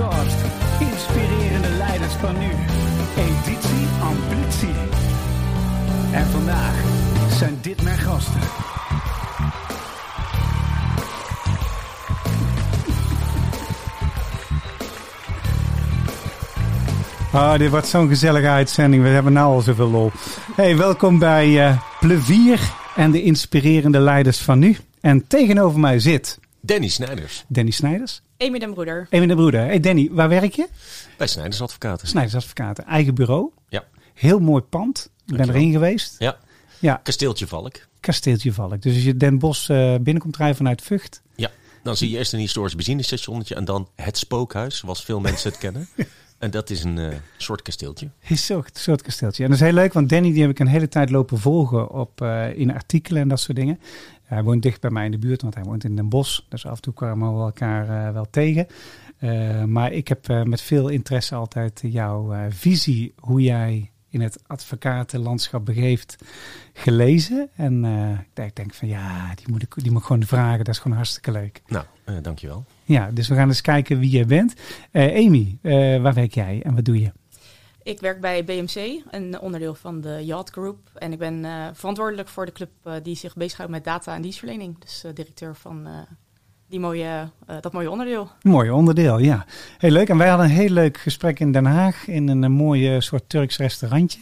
podcast. Inspirerende leiders van nu. Editie Ambitie. En vandaag zijn dit mijn gasten. Ah, dit wordt zo'n gezellige uitzending. We hebben nou al zoveel lol. Hey, welkom bij eh Plevier en de inspirerende leiders van nu. En tegenover mij zit Danny Snijders. Danny Snijders. Amy den Broeder. Amy de Broeder. Hey Danny, waar werk je? Bij Snijders Advocaten. Snijders Advocaten. Eigen bureau. Ja. Heel mooi pand. Ik ben erin geweest. Ja. Ja, Kasteeltje Valk. kasteeltje Valk. Dus als je Den Bosch eh, binnenkomt rijden vanuit Vught. Ja. Dan zie je eerst een historisch benzinestationnetje en dan het spookhuis, zoals veel mensen het kennen. En dat is een eh, soort kasteeltje. Is zo'n soort kasteeltje. En dat is heel leuk, want Danny die heb ik een hele tijd lopen volgen op, eh, in artikelen en dat soort dingen. Hij woont dicht bij mij in de buurt, want hij woont in Den Bosch. Dus af en toe kwamen we elkaar eh, wel tegen. Eh, maar ik heb eh, met veel interesse altijd jouw visie, hoe jij in het advocatenlandschap begeeft, gelezen. En eh, ik denk van ja, die moet, ik, die moet ik gewoon vragen. Dat is gewoon hartstikke leuk. Nou, eh, dankjewel. Ja, dus we gaan eens kijken wie jij bent. Eh, Amy, waar werk jij en wat doe je? Ik werk bij BMC, een onderdeel van de Yacht Group. En ik ben eh, verantwoordelijk voor de club eh, die zich bezighoudt met data en dienstverlening. Dus eh, directeur van die mooie, dat mooie onderdeel. Mooi onderdeel, ja. Heel leuk. En wij hadden een heel leuk gesprek in Den Haag in een, mooie soort Turks restaurantje.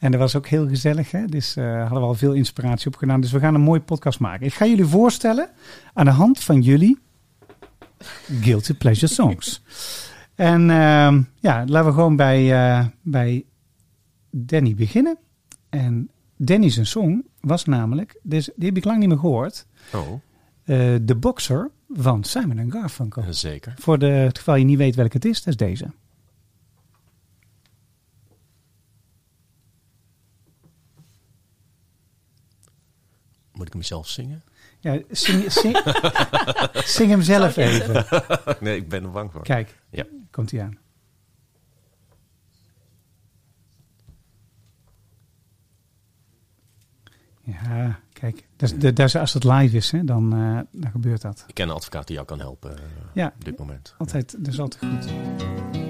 En dat was ook heel gezellig, hè? dus eh, hadden we al veel inspiratie opgedaan. Dus we gaan een mooie podcast maken. Ik ga jullie voorstellen aan de hand van jullie Guilty Pleasure Songs. En ehm, ja, laten we gewoon bij, eh, bij Danny beginnen. En Danny zijn song was namelijk, dus die heb ik lang niet meer gehoord, Oh, eh The Boxer van Simon Garfunkel. zeker. Voor de, het geval je niet weet welke het is, dat is deze. Moet ik hem zelf zingen? Ja, zing, zing, zing hem zelf even. nee, ik ben er bang voor. Kijk, Ja. komt hij aan. Ja, kijk. Dat dat is, als het live is, hè, dan, eh, dan gebeurt dat. Ik ken een advocaat die jou kan helpen eh, Ja, op dit moment. altijd, dat is altijd goed.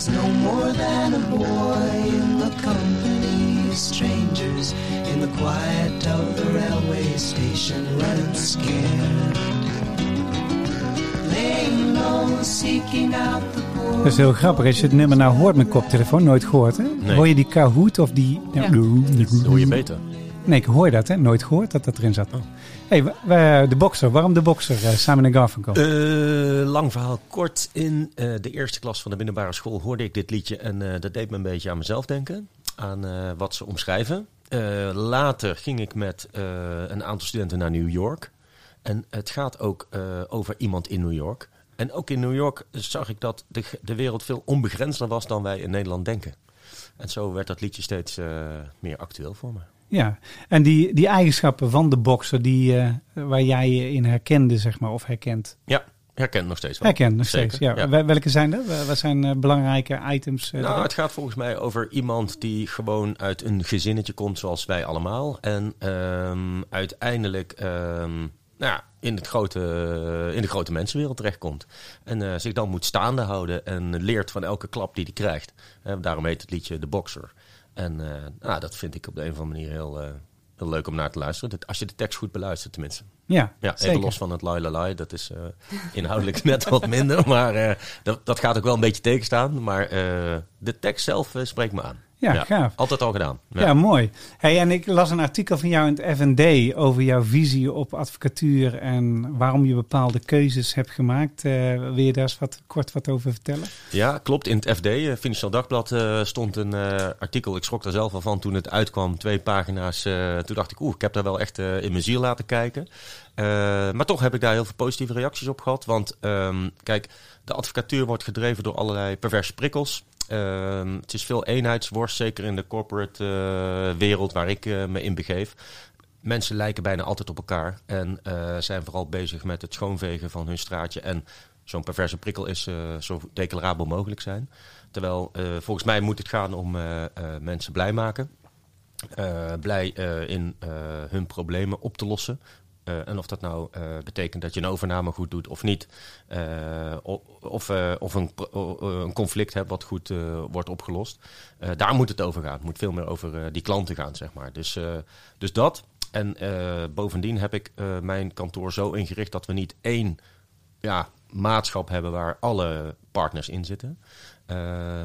was no more than a boy in the company of strangers in the quiet of the railway station, running scared. Laying low, seeking out the poor. Dat is heel grappig. Als je het nummer nou hoort met koptelefoon, nooit gehoord hè? Nee. Hoor je die Kahoot of die... Ja. Dat hoor je beter. Nee, ik hoor dat hè. Nooit gehoord dat dat erin zat. Oh. Hey, de boxer. Waarom de boxer, eh, Simon Garfunkel? Eh, lang verhaal kort. In eh, de eerste klas van de middelbare school hoorde ik dit liedje. En dat deed me een beetje aan mezelf denken. Aan wat ze omschrijven. Later ging ik met een aantal studenten naar New York. En het gaat ook over iemand in New York. En ook in New York zag ik dat de, de wereld veel onbegrensder was dan wij in Nederland denken. En zo werd dat liedje steeds meer actueel voor me. Ja, en die, die eigenschappen van de bokser die, eh, waar jij je in herkende, zeg maar, of herkent. Ja, herkent nog steeds wel. Herkent nog Zeker, steeds. Ja. ja. Wel- Welke zijn er? Wat zijn eh, belangrijke items? eh, Nou, erin? het gaat volgens mij over iemand die gewoon uit een gezinnetje komt zoals wij allemaal. En ehm, uiteindelijk ehm, nou ja, in, het grote, in de grote mensenwereld terechtkomt. En zich dan moet staande houden en leert van elke klap die hij krijgt. Daarom heet het liedje De Boxer. En eh, nou, dat vind ik op de een of andere manier heel, eh, heel leuk om naar te luisteren. Dat- Als je de tekst goed beluistert tenminste. ja, Ja, zeker. even los van het lai la lai, dat is eh, inhoudelijk net wat minder. Maar dat, dat gaat ook wel een beetje tegenstaan. Maar de tekst zelf spreekt me aan. Ja, Ja. gaaf. Altijd al gedaan. Ja, mooi. Hey, en ik las een artikel van jou in het FND over jouw visie op advocatuur en waarom je bepaalde keuzes hebt gemaakt. Eh, wil je daar eens wat, kort wat over vertellen? Ja, klopt. In het FD, eh, Financieel Dagblad, eh, stond een artikel. Ik schrok er zelf al van toen het uitkwam. Twee pagina's. toen dacht ik, oeh, ik heb daar wel echt in mijn ziel laten kijken. Maar toch heb ik daar heel veel positieve reacties op gehad. Want ehm, kijk, de advocatuur wordt gedreven door allerlei perverse prikkels. Ehm, het is veel eenheidsworst, zeker in de corporate eh, wereld waar ik eh, me in begeef. Mensen lijken bijna altijd op elkaar en eh, zijn vooral bezig met het schoonvegen van hun straatje. En zo'n perverse prikkel is zo declarabel mogelijk zijn. Terwijl volgens mij moet het gaan om mensen blij maken. Blij in hun problemen op te lossen. Eh, en of dat nou eh, betekent dat je een overname goed doet of niet. Eh, of of een, een conflict hebt wat goed wordt opgelost. Daar moet het over gaan. Het moet veel meer over die klanten gaan, zeg maar. Dus, dus dat. En bovendien heb ik mijn kantoor zo ingericht dat we niet één ja, maatschap hebben waar alle partners in zitten.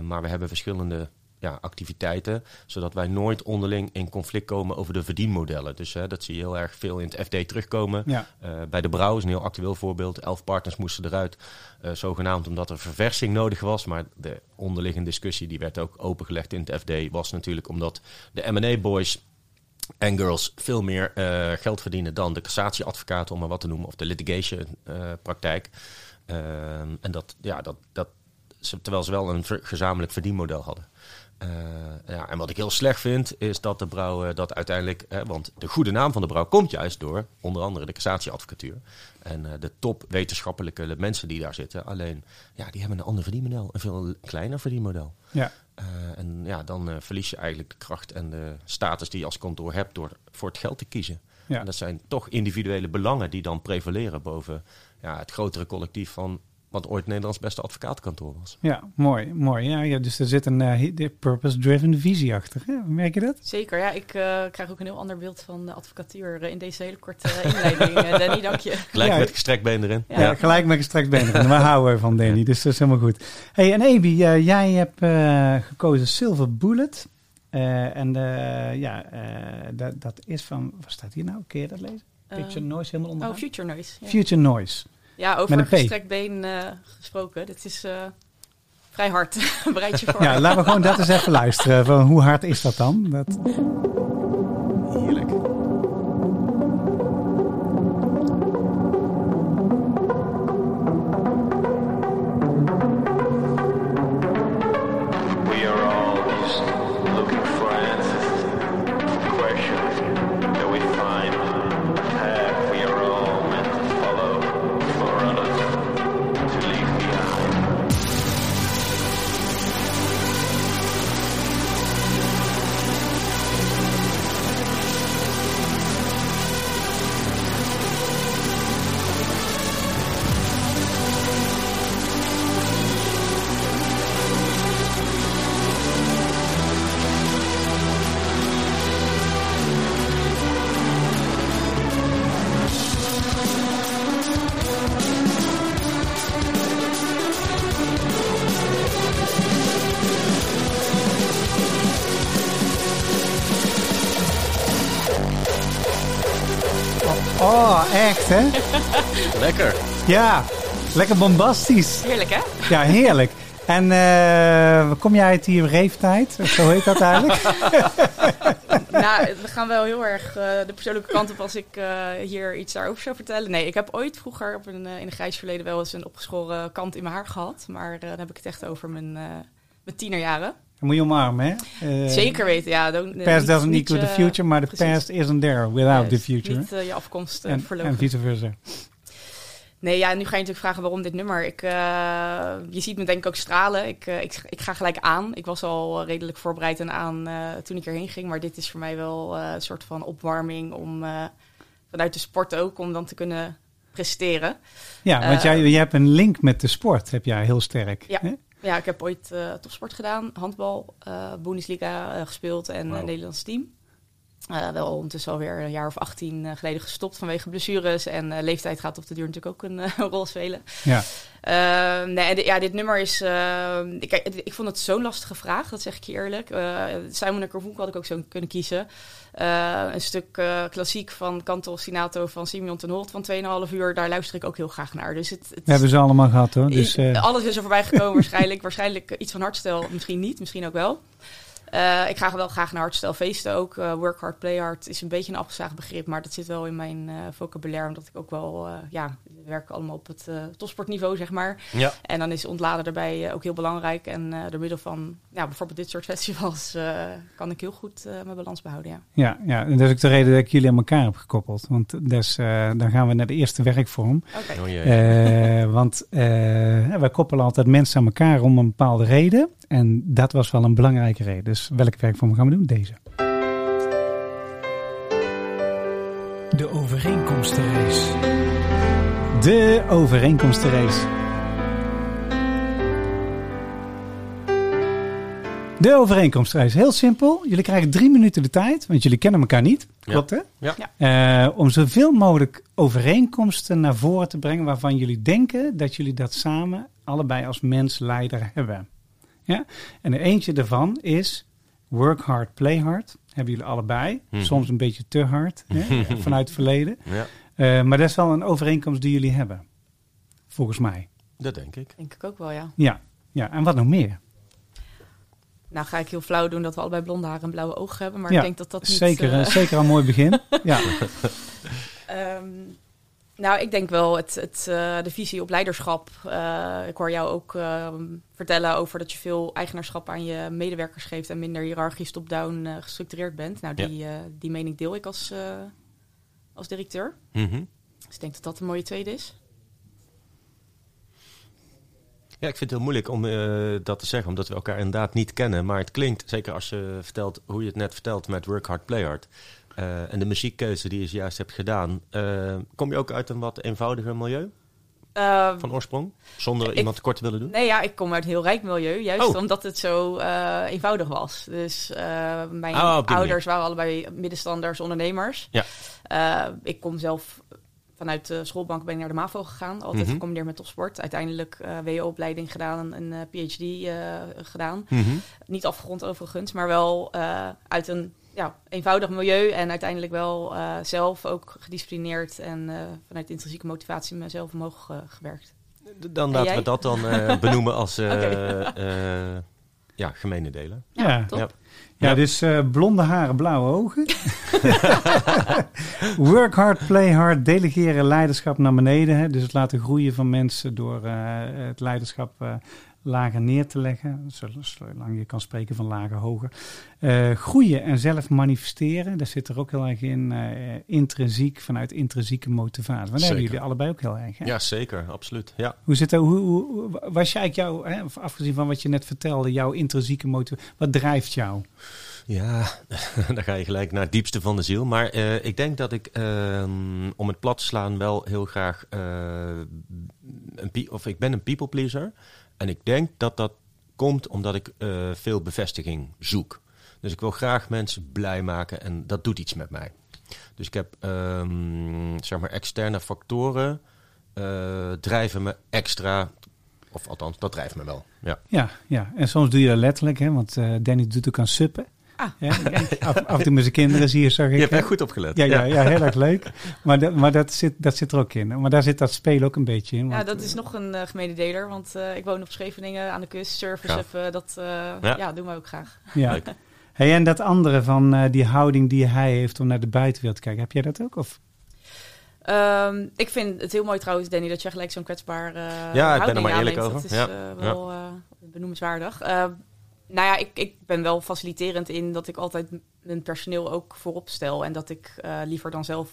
Maar we hebben verschillende ja, activiteiten, zodat wij nooit onderling in conflict komen over de verdienmodellen. Dus hè, dat zie je heel erg veel in het FD terugkomen. Ja. Eh, bij de Brouw is een heel actueel voorbeeld. Elf partners moesten eruit, eh, zogenaamd omdat er verversing nodig was. Maar de onderliggende discussie, die werd ook opengelegd in het FD, was natuurlijk omdat de M&A-boys en girls veel meer eh, geld verdienen dan de cassatieadvocaten, om maar wat te noemen, of de litigation-praktijk. en dat, ja, dat, dat, ze- terwijl ze wel een gezamenlijk verdienmodel hadden. Eh, ja, en wat ik heel slecht vind, is dat de brouw eh, dat uiteindelijk, hè, want de goede naam van de brouw komt juist door onder andere de cassatieadvocatuur. En eh, de top wetenschappelijke mensen die daar zitten, alleen ja, die hebben een ander verdienmodel, een veel kleiner verdienmodel. Ja. Eh, en ja, dan eh, verlies je eigenlijk de kracht en de status die je als kantoor hebt door voor het geld te kiezen. Ja. En dat zijn toch individuele belangen die dan prevaleren boven ja, het grotere collectief van wat ooit Nederlands beste advocatenkantoor was. Ja, mooi. mooi. Ja, ja, dus er zit een eh, de purpose-driven visie achter. Hè? Merk je dat? Zeker, ja. Ik eh, krijg ook een heel ander beeld van de advocatuur eh, in deze hele korte inleiding. Danny, dank je. Gelijk Ja, met gestrekt been erin. Ja. Ja, gelijk met gestrekt benen. We houden van Danny, dus dat is helemaal goed. Hey, en Ebi, jij hebt eh, gekozen Silver Bullet. Eh, en ja, eh, dat, dat is van, wat staat hier nou? Kun je dat lezen? Picture Eh, Noise helemaal onderaan. oh, Future Noise. Ja, Future Noise. Ja over een gestrekt been eh, gesproken. Dit is eh, vrij hard. Bereid je voor. Ja, laten we gewoon dat eens even luisteren. Van hoe hard is dat dan? Dat... Ja, lekker bombastisch. Heerlijk, hè? Ja, heerlijk. En eh, kom jij uit die reeftijd? Zo heet dat eigenlijk? nou, we gaan wel heel erg eh, de persoonlijke kant op als ik eh, hier iets daarover zou vertellen. Nee, ik heb ooit vroeger op een, in een grijs verleden wel eens een opgeschoren kant in mijn haar gehad. Maar dan heb ik het echt over mijn, mijn tienerjaren. Dan moet je omarmen, hè? Zeker weten, ja. don't- Past doesn't niet equal the future, maar the past isn't there without the future. Niet je afkomst en, en vice versa. Nee, ja, nu ga je natuurlijk vragen waarom dit nummer. Ik, eh, je ziet me denk ik ook stralen. Ik, eh, ik, ik ga gelijk aan. Ik was al redelijk voorbereid en aan eh, toen ik erheen ging. Maar dit is voor mij wel eh, een soort van opwarming om eh, vanuit de sport ook, om dan te kunnen presteren. Ja, want Eh, jij, jij hebt een link met de sport, heb jij heel sterk. Ja. hè? Ja, ik heb ooit eh, topsport gedaan, handbal, eh Bundesliga eh, gespeeld en een Nederlands team. Eh, wel ondertussen alweer een jaar of 18 eh, geleden gestopt vanwege blessures. En eh, leeftijd gaat op de duur natuurlijk ook een rol spelen. Ja. Eh, nee, ja, dit nummer is. eh, ik, ik vond het zo'n lastige vraag, dat zeg ik je eerlijk. Simon en Garfunkel had ik ook zo kunnen kiezen. Een stuk klassiek van Canto Ostinato van Simeon ten Holt van 2,5 uur. Daar luister ik ook heel graag naar. Dus het, het hebben ze allemaal gehad hoor. Dus, alles is er voorbij gekomen waarschijnlijk. waarschijnlijk iets van hardstyle, misschien niet, misschien ook wel. Eh, ik ga wel graag naar hardstyle feesten ook. Eh, work hard, play hard is een beetje een afgezaagd begrip, maar dat zit wel in mijn eh vocabulaire, omdat ik ook wel, eh, ja, we werken allemaal op het eh, topsportniveau, zeg maar. Ja. En dan is ontladen daarbij ook heel belangrijk. En eh, door middel van ja, bijvoorbeeld dit soort festivals eh, kan ik heel goed eh, mijn balans behouden, ja. ja, ja, en dat is ook de reden dat ik jullie aan elkaar heb gekoppeld. Want dus, dan gaan we naar de eerste werkvorm. Oké. Oh. Eh, want eh, wij koppelen altijd mensen aan elkaar om een bepaalde reden. En dat was wel een belangrijke reden. Dus welke werkvorm gaan we doen? Deze. De overeenkomstenrace. De overeenkomstenrace. De overeenkomstenrace. Heel simpel. Jullie krijgen drie minuten de tijd, want jullie kennen elkaar niet. Klopt hè? Ja. Eh, om zoveel mogelijk overeenkomsten naar voren te brengen waarvan jullie denken dat jullie dat samen allebei als mens leider hebben. Ja? En er eentje daarvan is work hard, play hard. Hebben jullie allebei. Mhm. Soms een beetje te hard hè? vanuit het verleden. ja, Eh, maar dat is wel een overeenkomst die jullie hebben. Volgens mij. dat denk ik. Denk ik ook wel, ja. Ja, ja. en wat nog meer? Nou ga ik heel flauw doen dat we allebei blonde haren en blauwe ogen hebben, maar Ja, ik denk dat dat niet... zeker, eh, zeker een mooi begin. Ja, Ehm, nou, ik denk wel het, het, eh, de visie op leiderschap. Eh, ik hoor jou ook ehm, vertellen over dat je veel eigenaarschap aan je medewerkers geeft en minder hiërarchisch top-down eh, gestructureerd bent. Nou, Ja. die, eh, die mening deel ik als, als directeur. Mhm. Dus ik denk dat dat een mooie tweede is. Ja, ik vind het heel moeilijk om dat te zeggen, omdat we elkaar inderdaad niet kennen. Maar het klinkt, zeker als je vertelt hoe je het net vertelt met Work Hard, Play Hard. Eh, en de muziekkeuze die je juist hebt gedaan. eh, kom je ook uit een wat eenvoudiger milieu Eh, van oorsprong? Zonder Ik- iemand tekort te willen doen? Nee, ja, ik kom uit een heel rijk milieu, juist Oh. omdat het zo eh, eenvoudig was. Dus mijn Oh, die ouders waren allebei middenstanders, ondernemers. Ja. Ik kom zelf vanuit de schoolbank ben ik naar de MAVO gegaan, altijd Mhm. gecombineerd met topsport. Uiteindelijk eh WO-opleiding gedaan, een eh, PhD gedaan. Mhm. Niet afgerond overigens, maar wel uit een ja, eenvoudig milieu en uiteindelijk wel eh, zelf ook gedisciplineerd en eh, vanuit intrinsieke motivatie mezelf omhoog eh, gewerkt. Dan En laten jij? we dat dan eh, benoemen als eh, eh, ja, gemene delen. Ja. top. Ja. ja, dus eh, blonde haren, blauwe ogen. Work hard, play hard, delegeren leiderschap naar beneden. Hè? Dus het laten groeien van mensen door eh, het leiderschap eh, lager neer te leggen. Zol- Zolang je kan spreken van lager, hoger. Eh, groeien en zelf manifesteren. Daar zit er ook heel erg in. eh, intrinsiek, vanuit intrinsieke motivatie. Want daar hebben jullie allebei ook heel erg. Hè? Ja, zeker, absoluut. Ja. Hoe zit dat? Hoe, hoe, was je eigenlijk jouw, hè, afgezien van wat je net vertelde, jouw intrinsieke motivatie? Wat drijft jou? Ja, dan ga je gelijk naar het diepste van de ziel. Maar eh, ik denk dat ik, ehm, om het plat te slaan, wel heel graag... een of ik ben een people pleaser. En ik denk dat dat komt omdat ik eh, veel bevestiging zoek. Dus ik wil graag mensen blij maken en dat doet iets met mij. Dus ik heb, ehm, zeg maar, externe factoren eh, drijven me extra... Of althans, dat drijft me wel. Ja. Ja, ja, en soms doe je dat letterlijk, hè? want eh, Danny doet ook aan suppen. Ah. Ja, af, af en toe met zijn kinderen zie je, zag ik. Je hebt echt goed opgelet. ja, ja, ja, heel erg leuk. Maar, dat, maar dat, zit, dat zit er ook in. Maar daar zit dat spelen ook een beetje in. Ja, dat is nog een uh, gemene deler, want uh, ik woon op Scheveningen aan de kust, Gaaf. suffen, dat uh, Ja. doen we ook graag. Ja. Leuk. Hey, en dat andere van eh, die houding die hij heeft om naar de buitenwereld te kijken, heb jij dat ook? Of? Um, ik vind het heel mooi trouwens, Danny, dat je gelijk zo'n kwetsbaar uh, Ja, ik ben er maar eerlijk aanneemt. over. Dat is Ja. uh, wel uh, benoemenswaardig. Nou ja, ik, ik ben wel faciliterend in dat ik altijd mijn personeel ook voorop stel. En dat ik uh, liever dan zelf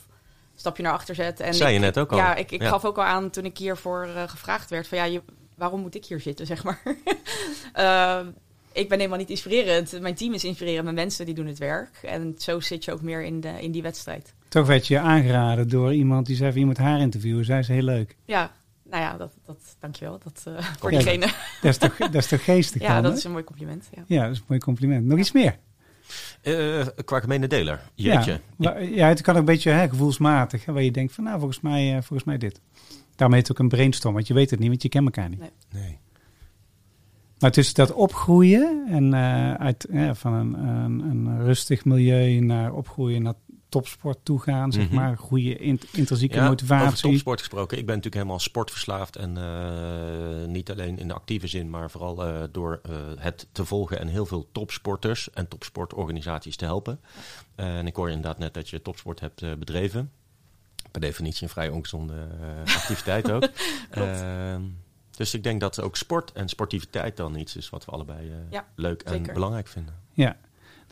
een stapje naar achter zet. En Zei je net ook al. Ja, ik, ik Ja. gaf ook al aan toen ik hiervoor uh, gevraagd werd van ja, je, waarom moet ik hier zitten, zeg maar. Uh, ik ben helemaal niet inspirerend. Mijn team is inspirerend. Mijn mensen die doen het werk. En zo zit je ook meer in, de, in die wedstrijd. Toch werd je aangeraden door iemand die zei van je moet haar interviewen. Zij is heel leuk. Ja, nou ja, dat, dat, dankjewel. Dat, uh, voor Ja, diegene. Dat is toch, dat is toch geestig ja, dan, dat is een mooi compliment. Ja. Ja, dat is een mooi compliment. Nog iets meer? Eh, qua gemene deler. Jeetje. Ja, ja, het kan ook een beetje hè, gevoelsmatig. Hè, waar je denkt van, nou, volgens mij, eh, volgens mij dit. Daarom heet het ook een brainstorm, want je weet het niet, want je kent elkaar niet. Nee. Nee. Maar tussen dat opgroeien en eh, uit, van een, een, een rustig milieu naar opgroeien naar topsport toe gaan, zeg Mhm. maar. Goede int- intrinsieke Ja, Over motivatie. topsport gesproken. Ik ben natuurlijk helemaal sportverslaafd. En eh, niet alleen in de actieve zin, maar vooral eh, door eh, het te volgen en heel veel topsporters en topsportorganisaties te helpen. Eh, en ik hoor inderdaad net dat je topsport hebt eh, bedreven. Per definitie een vrij ongezonde activiteit ook. Ehm, dus ik denk dat ook sport en sportiviteit dan iets is wat we allebei eh, Ja, leuk en belangrijk vinden. Ja,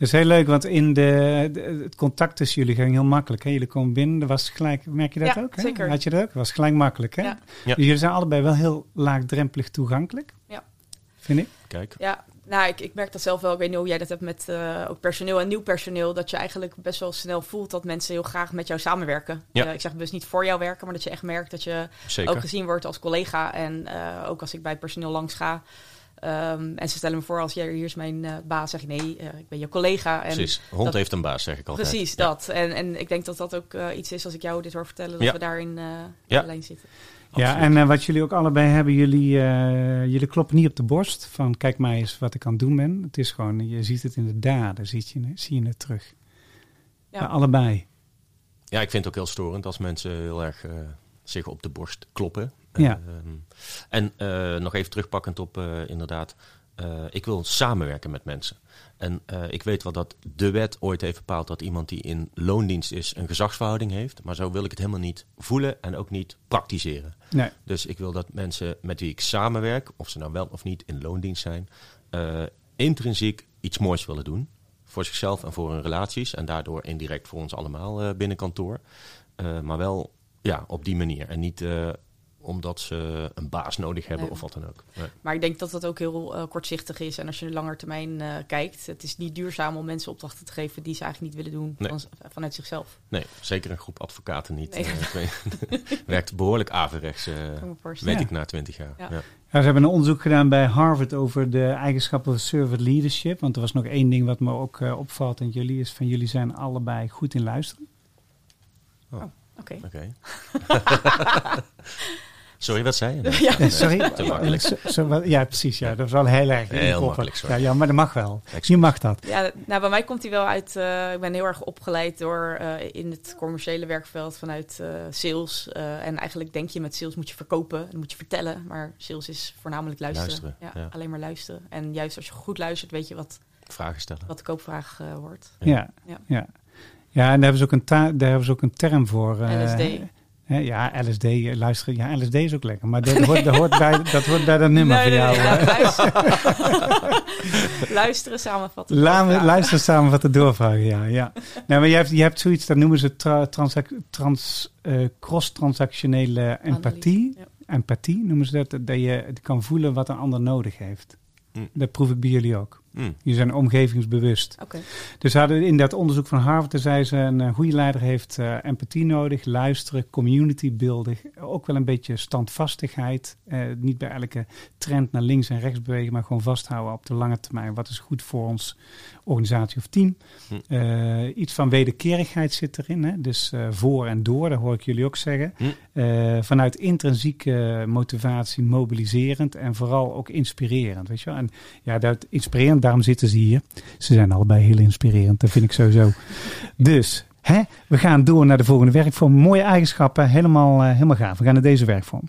is heel leuk, want in de, de- het contact tussen jullie ging heel makkelijk. Hè? Jullie komen binnen, dat was gelijk, merk je dat Ja, ook? Hè? zeker. Had je dat ook? Dat was gelijk makkelijk, hè? Ja. Ja. Dus jullie zijn allebei wel heel laagdrempelig toegankelijk. Ja. Vind ik? Kijk. Ja, nou, ik, ik merk dat zelf wel. Ik weet niet hoe jij dat hebt met eh, ook personeel en nieuw personeel. Dat je eigenlijk best wel snel voelt dat mensen heel graag met jou samenwerken. Ja. Eh, ik zeg dus niet voor jou werken, maar dat je echt merkt dat je Zeker. ook gezien wordt als collega. En eh, ook als ik bij het personeel langs ga. Ehm, en ze stellen me voor als jij hier is mijn eh, baas, zeg ik nee, eh, ik ben je collega. En Precies. Hond dat- heeft een baas, zeg ik altijd. Precies, Ja. dat. En, en ik denk dat dat ook eh, iets is als ik jou dit hoor vertellen, dat Ja. we daarin eh Ja. in de lijn zitten. Ja, Absoluut. en wat jullie ook allebei hebben, jullie, eh, jullie kloppen niet op de borst van kijk maar eens wat ik aan het doen ben. Het is gewoon, je ziet het in de daden, zie je, zie je het terug. Ja. Ja. allebei. Ja, ik vind het ook heel storend als mensen heel erg eh, zich op de borst kloppen. Ja. Ehm, en eh, nog even terugpakkend op, eh, inderdaad, eh, ik wil samenwerken met mensen. En ik weet wel dat de wet ooit heeft bepaald dat iemand die in loondienst is een gezagsverhouding heeft. Maar zo wil ik het helemaal niet voelen en ook niet praktiseren. Nee. Dus ik wil dat mensen met wie ik samenwerk, of ze nou wel of niet in loondienst zijn, intrinsiek iets moois willen doen. Voor zichzelf en voor hun relaties. En daardoor indirect voor ons allemaal eh, binnen kantoor. Maar wel ja, op die manier. En niet omdat ze een baas nodig hebben Nee. of wat dan ook. Nee. Maar ik denk dat dat ook heel eh, kortzichtig is. En als je langer termijn eh, kijkt, het is niet duurzaam om mensen opdrachten te geven die ze eigenlijk niet willen doen Nee. van, vanuit zichzelf. Nee, zeker een groep advocaten niet. Weet- werkt behoorlijk averechts, eh, weet Ja. ik, na twintig jaar. Ja. Ja. Ja, ze hebben een onderzoek gedaan bij Harvard over de eigenschappen van servant leadership. Want er was nog één ding wat me ook opvalt aan jullie, is van jullie zijn allebei goed in luisteren. Oké. Oké. Sorry, wat zei je? Ja. nee, Sorry. Te makkelijk. Zo- zo wel- ja, precies. Ja, dat was wel heel erg. Heel makkelijk, sorry. Ja, ja, maar dat mag wel. Je mag dat. Ja, nou, bij mij komt hij wel uit. eh, ik ben heel erg opgeleid door eh, in het commerciële werkveld vanuit eh, sales. Eh, en eigenlijk denk je met sales moet je verkopen, dan moet je vertellen. Maar sales is voornamelijk luisteren. Luisteren, ja, ja. Alleen maar luisteren. En juist als je goed luistert, weet je wat, Vragen stellen. wat de koopvraag eh, wordt. Ja, ja. Ja. ja. En daar hebben ze ook een, ta- daar hebben ze ook een term voor. eh, LSD. Hè, ja, LSD, eh, luisteren. Ja, LSD is ook lekker. Maar dat hoort, dat hoort, bij, dat hoort bij dat nummer van jou. hè. luisteren. luisteren, samenvatten. Laat luisteren samen wat te doorvragen, ja. ja. Nou, maar je hebt, je hebt zoiets, dat noemen ze tra- transac- trans, eh, cross-transactionele empathie. Empathie noemen ze dat, dat je kan voelen wat een ander nodig heeft. Hm. Dat proef ik bij jullie ook. Mm. Je zijn omgevingsbewust. Oké. Dus hadden in dat onderzoek van Harvard, zei ze, een eh, goede leider heeft eh, empathie nodig, luisteren, community building, ook wel een beetje standvastigheid. Eh, niet bij elke trend naar links en rechts bewegen, maar gewoon vasthouden op de lange termijn. Wat is goed voor ons organisatie of team? Hm. Eh, iets van wederkerigheid zit erin, hè? dus eh, voor en door, dat hoor ik jullie ook zeggen. Hm. Eh, vanuit intrinsieke motivatie mobiliserend en vooral ook inspirerend. Weet je wel? En ja, dat inspirerend, daarom zitten ze hier. Ze zijn allebei heel inspirerend, dat vind ik sowieso. Dus hè, we gaan door naar de volgende werkvorm. Mooie eigenschappen, helemaal, eh, helemaal gaaf. We gaan naar deze werkvorm.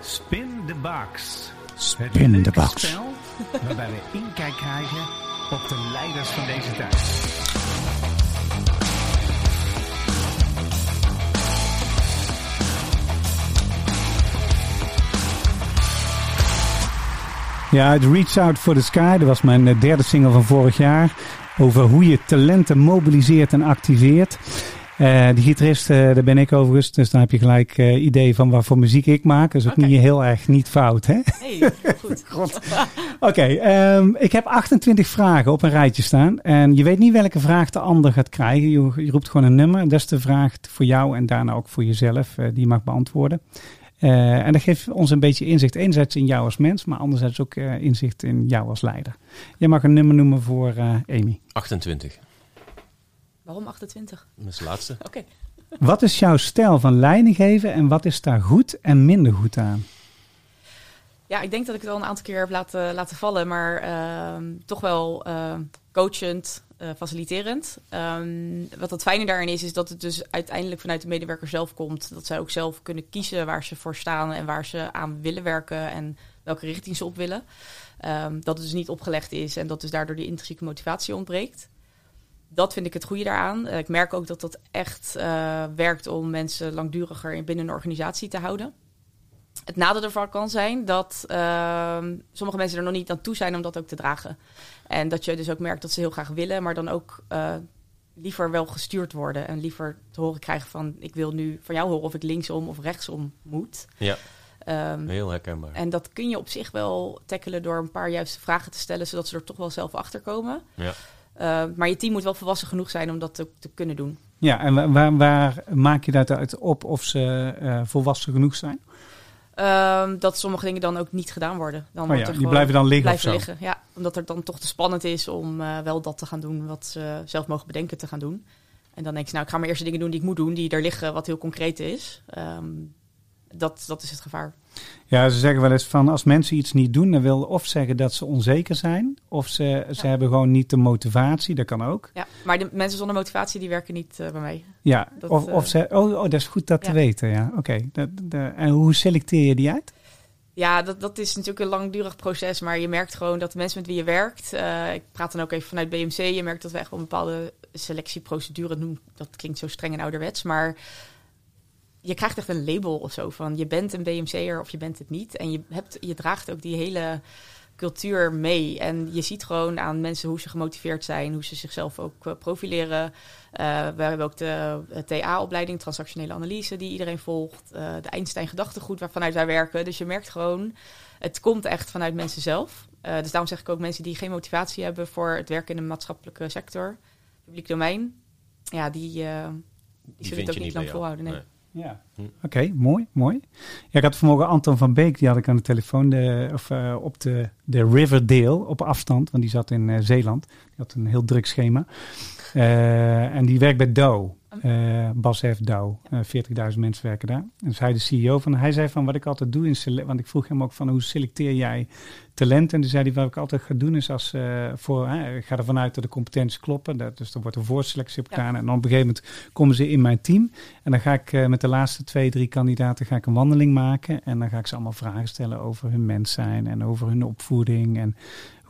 Spin the box. Spin the box. spel waarbij we inkijk krijgen op de leiders van deze tijd. Ja, het Reach Out for the Sky, dat was mijn eh, derde single van vorig jaar. Over hoe je talenten mobiliseert en activeert. Eh die gitarist, eh, daar ben ik overigens. Dus dan heb je gelijk eh idee van wat voor muziek ik maak. Is ook Oké. niet heel erg niet fout, hè? Hey, goed. Oké, ehm, ik heb 28 vragen op een rijtje staan. En je weet niet welke vraag de ander gaat krijgen. Je, je roept gewoon een nummer. Dat is de vraag voor jou en daarna ook voor jezelf. die je mag beantwoorden. Eh, en dat geeft ons een beetje inzicht. Enerzijds in jou als mens, maar anderzijds ook eh, inzicht in jou als leider. Jij mag een nummer noemen voor eh, Amy. 28. Waarom 28? Dat is de laatste. Oké. Wat is jouw stijl van leiding geven en wat is daar goed en minder goed aan? Ja, ik denk dat ik het al een aantal keer heb laten, laten vallen, maar ehm, toch wel eh, coachend, eh, faciliterend. Ehm, wat het fijne daarin is, is dat het dus uiteindelijk vanuit de medewerker zelf komt. Dat zij ook zelf kunnen kiezen waar ze voor staan en waar ze aan willen werken en welke richting ze op willen. Ehm, dat het dus niet opgelegd is en dat dus daardoor die intrinsieke motivatie ontbreekt. Dat vind ik het goede daaraan. Eh, ik merk ook dat dat echt eh, werkt om mensen langduriger in- binnen een organisatie te houden. Het nadeel ervan kan zijn dat ehm, sommige mensen er nog niet aan toe zijn om dat ook te dragen. En dat je dus ook merkt dat ze heel graag willen, maar dan ook eh, liever wel gestuurd worden. En liever te horen krijgen van ik wil nu van jou horen of ik linksom of rechtsom moet. Ja, Ehm, heel herkenbaar. en dat kun je op zich wel tackelen door een paar juiste vragen te stellen, zodat ze er toch wel zelf achter komen. Ja. Eh, maar je team moet wel volwassen genoeg zijn om dat te, te kunnen doen. Ja, en wa- waar, waar maak je dat uit op of ze eh, volwassen genoeg zijn? Ehm, dat sommige dingen dan ook niet gedaan worden. Dan Oh ja, die gewoon blijven dan liggen blijven liggen. Ja, omdat het dan toch te spannend is om eh, wel dat te gaan doen wat ze zelf mogen bedenken te gaan doen. En dan denk je, nou, ik ga maar eerst de dingen doen die ik moet doen, die er liggen, wat heel concreet is. Ehm, dat, dat is het gevaar. Ja, ze zeggen wel eens van als mensen iets niet doen, dan wil of zeggen dat ze onzeker zijn, of ze, ze Ja. hebben gewoon niet de motivatie, dat kan ook. Ja, maar de mensen zonder motivatie, die werken niet eh, bij mij. Ja, Dat, of, eh, of ze, oh, oh, dat is goed dat te weten, ja. Oké, en hoe selecteer je die uit? Ja, dat, dat is natuurlijk een langdurig proces, maar je merkt gewoon dat de mensen met wie je werkt, eh, ik praat dan ook even vanuit BMC, je merkt dat we echt wel een bepaalde selectieprocedure doen. Dat klinkt zo streng en ouderwets, maar je krijgt echt een label of zo van je bent een BMC'er of je bent het niet. En je, hebt, je draagt ook die hele cultuur mee. En je ziet gewoon aan mensen hoe ze gemotiveerd zijn, hoe ze zichzelf ook eh, profileren. Eh, we hebben ook de eh, TA-opleiding, transactionele analyse, die iedereen volgt. Eh, de Einstein gedachtegoed waarvanuit wij werken. Dus je merkt gewoon, het komt echt vanuit mensen zelf. Dus daarom zeg ik ook mensen die geen motivatie hebben voor het werken in de maatschappelijke sector, publiek domein, ja, die, eh, die, zullen het ook niet lang volhouden. Nee. Nee. Ja. Oké, mooi, mooi. Ja, ik had vanmorgen Anton van Beek, die had ik aan de telefoon, de, of eh, op de, de Riverdale, op afstand, want die zat in eh, Zeeland. Die had een heel druk schema. Eh, en die werkt bij Dow. Eh Bas F. Eh 40.000 mensen werken daar. En dus hij de CEO van. Hij zei van wat ik altijd doe in want ik vroeg hem ook van hoe selecteer jij talent? En toen zei hij wat ik altijd ga doen is als eh, voor ik ga ervan uit dat de competenties kloppen. Dat, dus er wordt een voorselectie op Ja. gedaan en dan op een gegeven moment komen ze in mijn team en dan ga ik eh, met de laatste twee drie kandidaten ga ik een wandeling maken en dan ga ik ze allemaal vragen stellen over hun mens zijn en over hun opvoeding en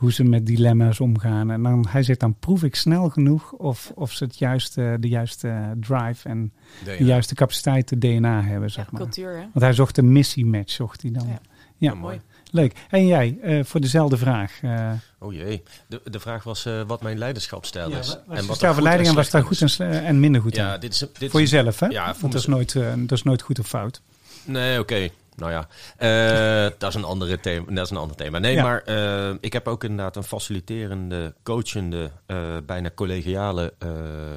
hoe ze met dilemma's omgaan. En dan, hij zegt, dan proef ik snel genoeg of, of ze het juiste, de juiste drive en de juiste capaciteit, de DNA hebben, Ja, zeg maar. cultuur, hè? Want hij zocht een missiematch, zocht hij dan. Ja. Ja, Ja, mooi. leuk. En jij, eh, voor dezelfde vraag. eh Oh jee. De, de vraag was eh, wat mijn leiderschapsstijl is. wat en is wat goed leiding en slecht daar goed en, is. en minder goed Ja, in? dit is, dit Voor is- jezelf, hè? Ja, voor Want dat is, nooit, eh, dat is nooit goed of fout. Nee, oké. Nou ja, Eh, dat, is een andere thema, dat is een ander thema. Nee, Ja. maar eh, ik heb ook inderdaad een faciliterende, coachende, eh, bijna collegiale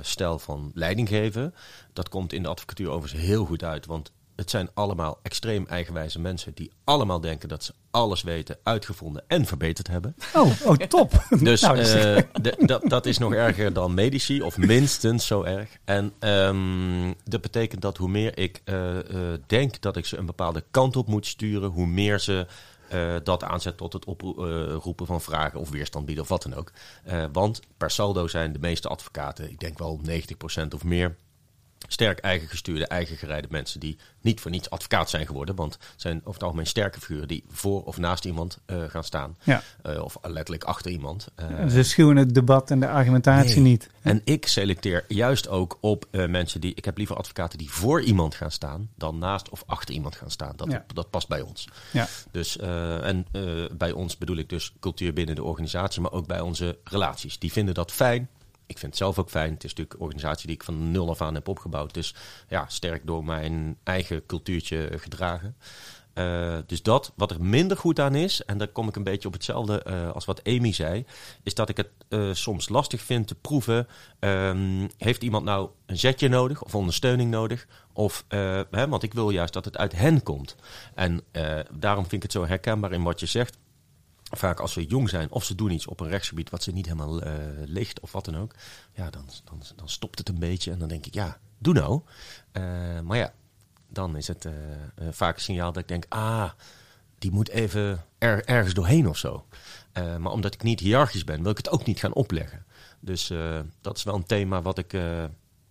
stijl van leiding geven. Dat komt in de advocatuur overigens heel goed uit, want het zijn allemaal extreem eigenwijze mensen die allemaal denken dat ze alles weten, uitgevonden en verbeterd hebben. Oh, oh top. Dus Nou, dat is- eh, de- dat, dat is nog erger dan medici, of minstens zo erg. En ehm, dat betekent dat hoe meer ik eh, eh, denk dat ik ze een bepaalde kant op moet sturen, hoe meer ze dat aanzet tot het oproepen van vragen of weerstand bieden of wat dan ook. Want per saldo zijn de meeste advocaten, ik denk wel 90% of meer, sterk eigen gestuurde, eigen gereide mensen die niet voor niets advocaat zijn geworden. Want het zijn over het algemeen sterke figuren die voor of naast iemand eh, gaan staan. Ja. Eh, of letterlijk achter iemand. Eh, Ze schuwen het debat en de argumentatie Nee. niet. en ik selecteer juist ook op mensen die. Ik heb liever advocaten die voor iemand gaan staan. dan naast of achter iemand gaan staan. Dat, Ja. dat past bij ons. Ja. Dus, en bij ons bedoel ik dus cultuur binnen de organisatie. maar ook bij onze relaties. Die vinden dat fijn. Ik vind het zelf ook fijn. Het is natuurlijk een organisatie die ik van nul af aan heb opgebouwd. Dus ja, sterk door mijn eigen cultuurtje gedragen. Eh, dus dat, wat er minder goed aan is, en daar kom ik een beetje op hetzelfde eh, als wat Amy zei, is dat ik het eh, soms lastig vind te proeven. ehm, heeft iemand nou een zetje nodig of ondersteuning nodig? Of, hè, want ik wil juist dat het uit hen komt. En daarom vind ik het zo herkenbaar in wat je zegt. Vaak als ze jong zijn of ze doen iets op een rechtsgebied wat ze niet helemaal eh, ligt of wat dan ook. Ja, dan, dan, dan stopt het een beetje en dan denk ik, ja, doe nou. Eh, maar ja, dan is het eh, vaak een signaal dat ik denk, ah, die moet even er, ergens doorheen of zo. Maar omdat ik niet hiërarchisch ben, wil ik het ook niet gaan opleggen. Dus dat is wel een thema wat ik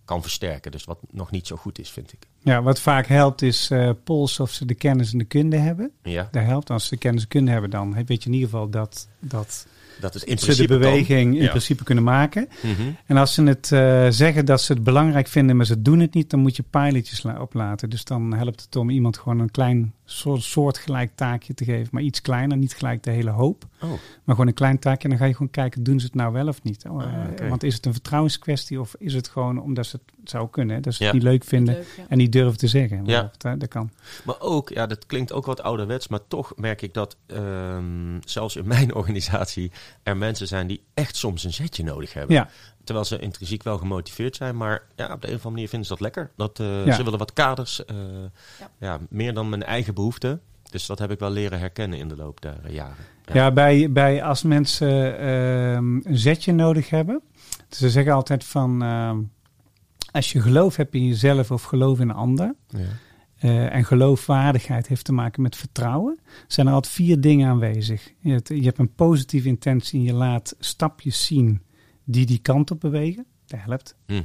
kan versterken. Dus wat nog niet zo goed is, vind ik. Ja, wat vaak helpt is eh polsen of ze de kennis en de kunde hebben. Ja, Dat helpt. Als ze de kennis en kunde hebben, dan weet je in ieder geval dat, dat dat is in ze de kan. beweging in Ja. principe kunnen maken. Mhm. En als ze het eh, zeggen dat ze het belangrijk vinden, maar ze doen het niet, dan moet je pilotjes la- oplaten. Dus dan helpt het om iemand gewoon een klein soort, soortgelijk taakje te geven, maar iets kleiner, niet gelijk de hele hoop. Oh, Maar gewoon een klein taakje en dan ga je gewoon kijken, doen ze het nou wel of niet? Oh, Ah, eh. Want is het een vertrouwenskwestie of is het gewoon omdat ze het zou kunnen, dat ze het niet leuk vinden Leuk, ja. en niet durven te zeggen. Ja. Hè? Dat kan. Maar ook, ja, dat klinkt ook wat ouderwets, maar toch merk ik dat ehm, zelfs in mijn organisatie er mensen zijn die echt soms een zetje nodig hebben. Ja, Terwijl ze intrinsiek wel gemotiveerd zijn, maar ja, op de een of andere manier vinden ze dat lekker. Dat, eh, Ja. Ze willen wat kaders, eh, Ja. ja. meer dan mijn eigen behoeften. Dus dat heb ik wel leren herkennen in de loop der eh, jaren. Ja, bij, bij als mensen ehm, een zetje nodig hebben. Dus ze zeggen altijd van ehm, als je geloof hebt in jezelf of geloof in een ander. Ja. eh, en geloofwaardigheid heeft te maken met vertrouwen. Zijn er altijd vier dingen aanwezig. Je hebt, je hebt een positieve intentie en je laat stapjes zien die die kant op bewegen. Dat helpt. Mhm.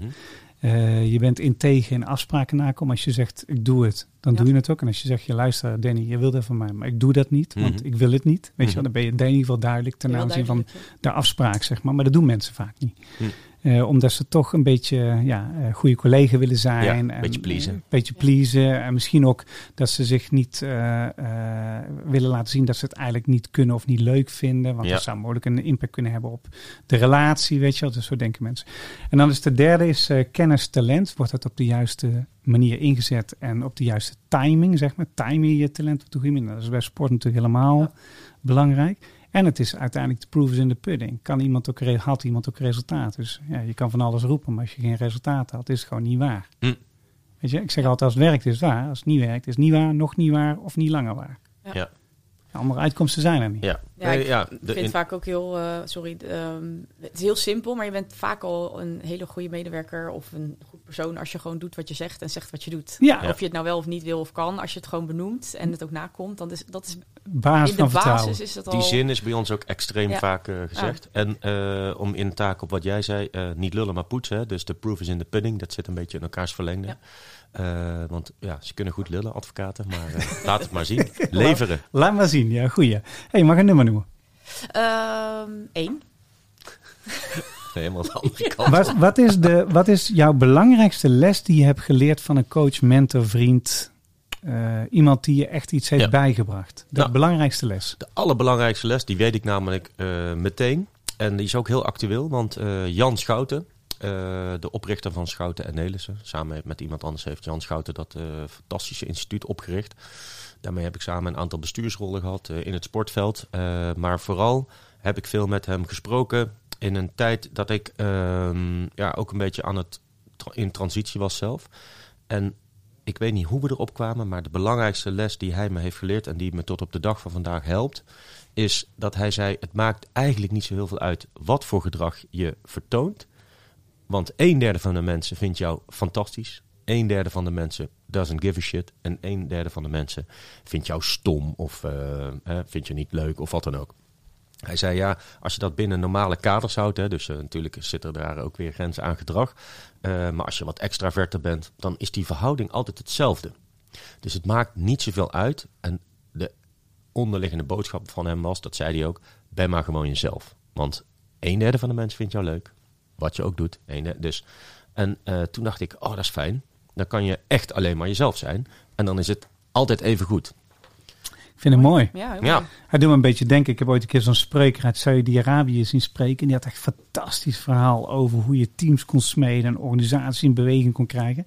Eh, je bent integer in afspraken nakomen. Als je zegt, ik doe het, dan Ja. doe je het ook. En als je zegt, je luister Danny, je wil dat van mij, maar ik doe dat niet, want Mhm. ik wil het niet. Weet je wel, Mhm. dan ben je in ieder geval duidelijk ten aanzien van de afspraak, zeg maar. Maar dat doen mensen vaak niet. Eh, omdat ze toch een beetje ja, eh, goede collega willen zijn. Ja, en, een beetje pleasen. eh, Een beetje pleasen. En misschien ook dat ze zich niet eh, eh, willen laten zien dat ze het eigenlijk niet kunnen of niet leuk vinden. Want Ja. dat zou mogelijk een impact kunnen hebben op de relatie, weet je wel. Dus zo denken mensen. En dan is de derde is eh, kennis, talent. Wordt dat op de juiste manier ingezet en op de juiste timing, zeg maar. Timing je talent op de goede manier. Dat is bij sport natuurlijk helemaal Ja. belangrijk. En het is uiteindelijk de proof is in the pudding. Kan iemand ook, re- had iemand ook resultaat? Dus ja, je kan van alles roepen, maar als je geen resultaat had, is het gewoon niet waar. Hm. Weet je, ik zeg altijd, als het werkt is het waar. Als het niet werkt is het niet waar, nog niet waar of niet langer waar. Ja. Ja. Andere uitkomsten zijn er niet. Ja, Ja, ik ja, de- vind in- het vaak ook heel, eh, sorry, ehm, het is heel simpel, maar je bent vaak al een hele goede medewerker of een goed persoon als je gewoon doet wat je zegt en zegt wat je doet. Ja. Of je het nou wel of niet wil of kan, als je het gewoon benoemt en het ook nakomt, dan is dat is basis in de van vertrouwen. basis is dat al. Die zin is bij ons ook extreem Ja. vaak eh, gezegd. En eh, om in taak op wat jij zei, eh, niet lullen maar poetsen. Dus de proof is in the pudding. Dat zit een beetje in elkaars verlengde. Ja. Eh, want ja, ze kunnen goed lullen, advocaten. Maar eh, laat het maar zien. Leveren. Laat maar zien, ja, goeie. hey, mag een nummer noemen? Ehm, één. Helemaal de andere kant. Wat, wat, is de, wat is jouw belangrijkste les die je hebt geleerd van een coach, mentor, vriend? eh, iemand die je echt iets heeft Ja. bijgebracht? De Nou. belangrijkste les. De allerbelangrijkste les, die weet ik namelijk eh, meteen. En die is ook heel actueel, want eh, Jan Schouten, eh, de oprichter van Schouten en Nelissen, samen met iemand anders heeft Jan Schouten dat fantastische instituut opgericht. Daarmee heb ik samen een aantal bestuursrollen gehad eh, in het sportveld. Eh, maar vooral heb ik veel met hem gesproken in een tijd dat ik ehm, ja, ook een beetje aan het in transitie was zelf. En ik weet niet hoe we erop kwamen, maar de belangrijkste les die hij me heeft geleerd en die me tot op de dag van vandaag helpt, is dat hij zei: Het maakt eigenlijk niet zo heel veel uit wat voor gedrag je vertoont. Want een derde van de mensen vindt jou fantastisch. Een derde van de mensen doesn't give a shit. En een derde van de mensen vindt jou stom of eh, vindt je niet leuk of wat dan ook. Hij zei ja, als je dat binnen normale kaders houdt, hè, dus eh, natuurlijk zitten daar ook weer grenzen aan gedrag. eh, maar als je wat extraverter bent, dan is die verhouding altijd hetzelfde. Dus het maakt niet zoveel uit. En de onderliggende boodschap van hem was, dat zei hij ook, ben maar gewoon jezelf. Want een derde van de mensen vindt jou leuk, wat je ook doet. Dus. En eh, toen dacht ik, oh dat is fijn. Dan kan je echt alleen maar jezelf zijn. En dan is het altijd even goed. Ik vind het mooi. Ja, heel Ja. mooi. Hij doet me een beetje denken. Ik heb ooit een keer zo'n spreker uit Saudi-Arabië zien spreken. En die had echt een fantastisch verhaal over hoe je teams kon smeden en organisaties in beweging kon krijgen.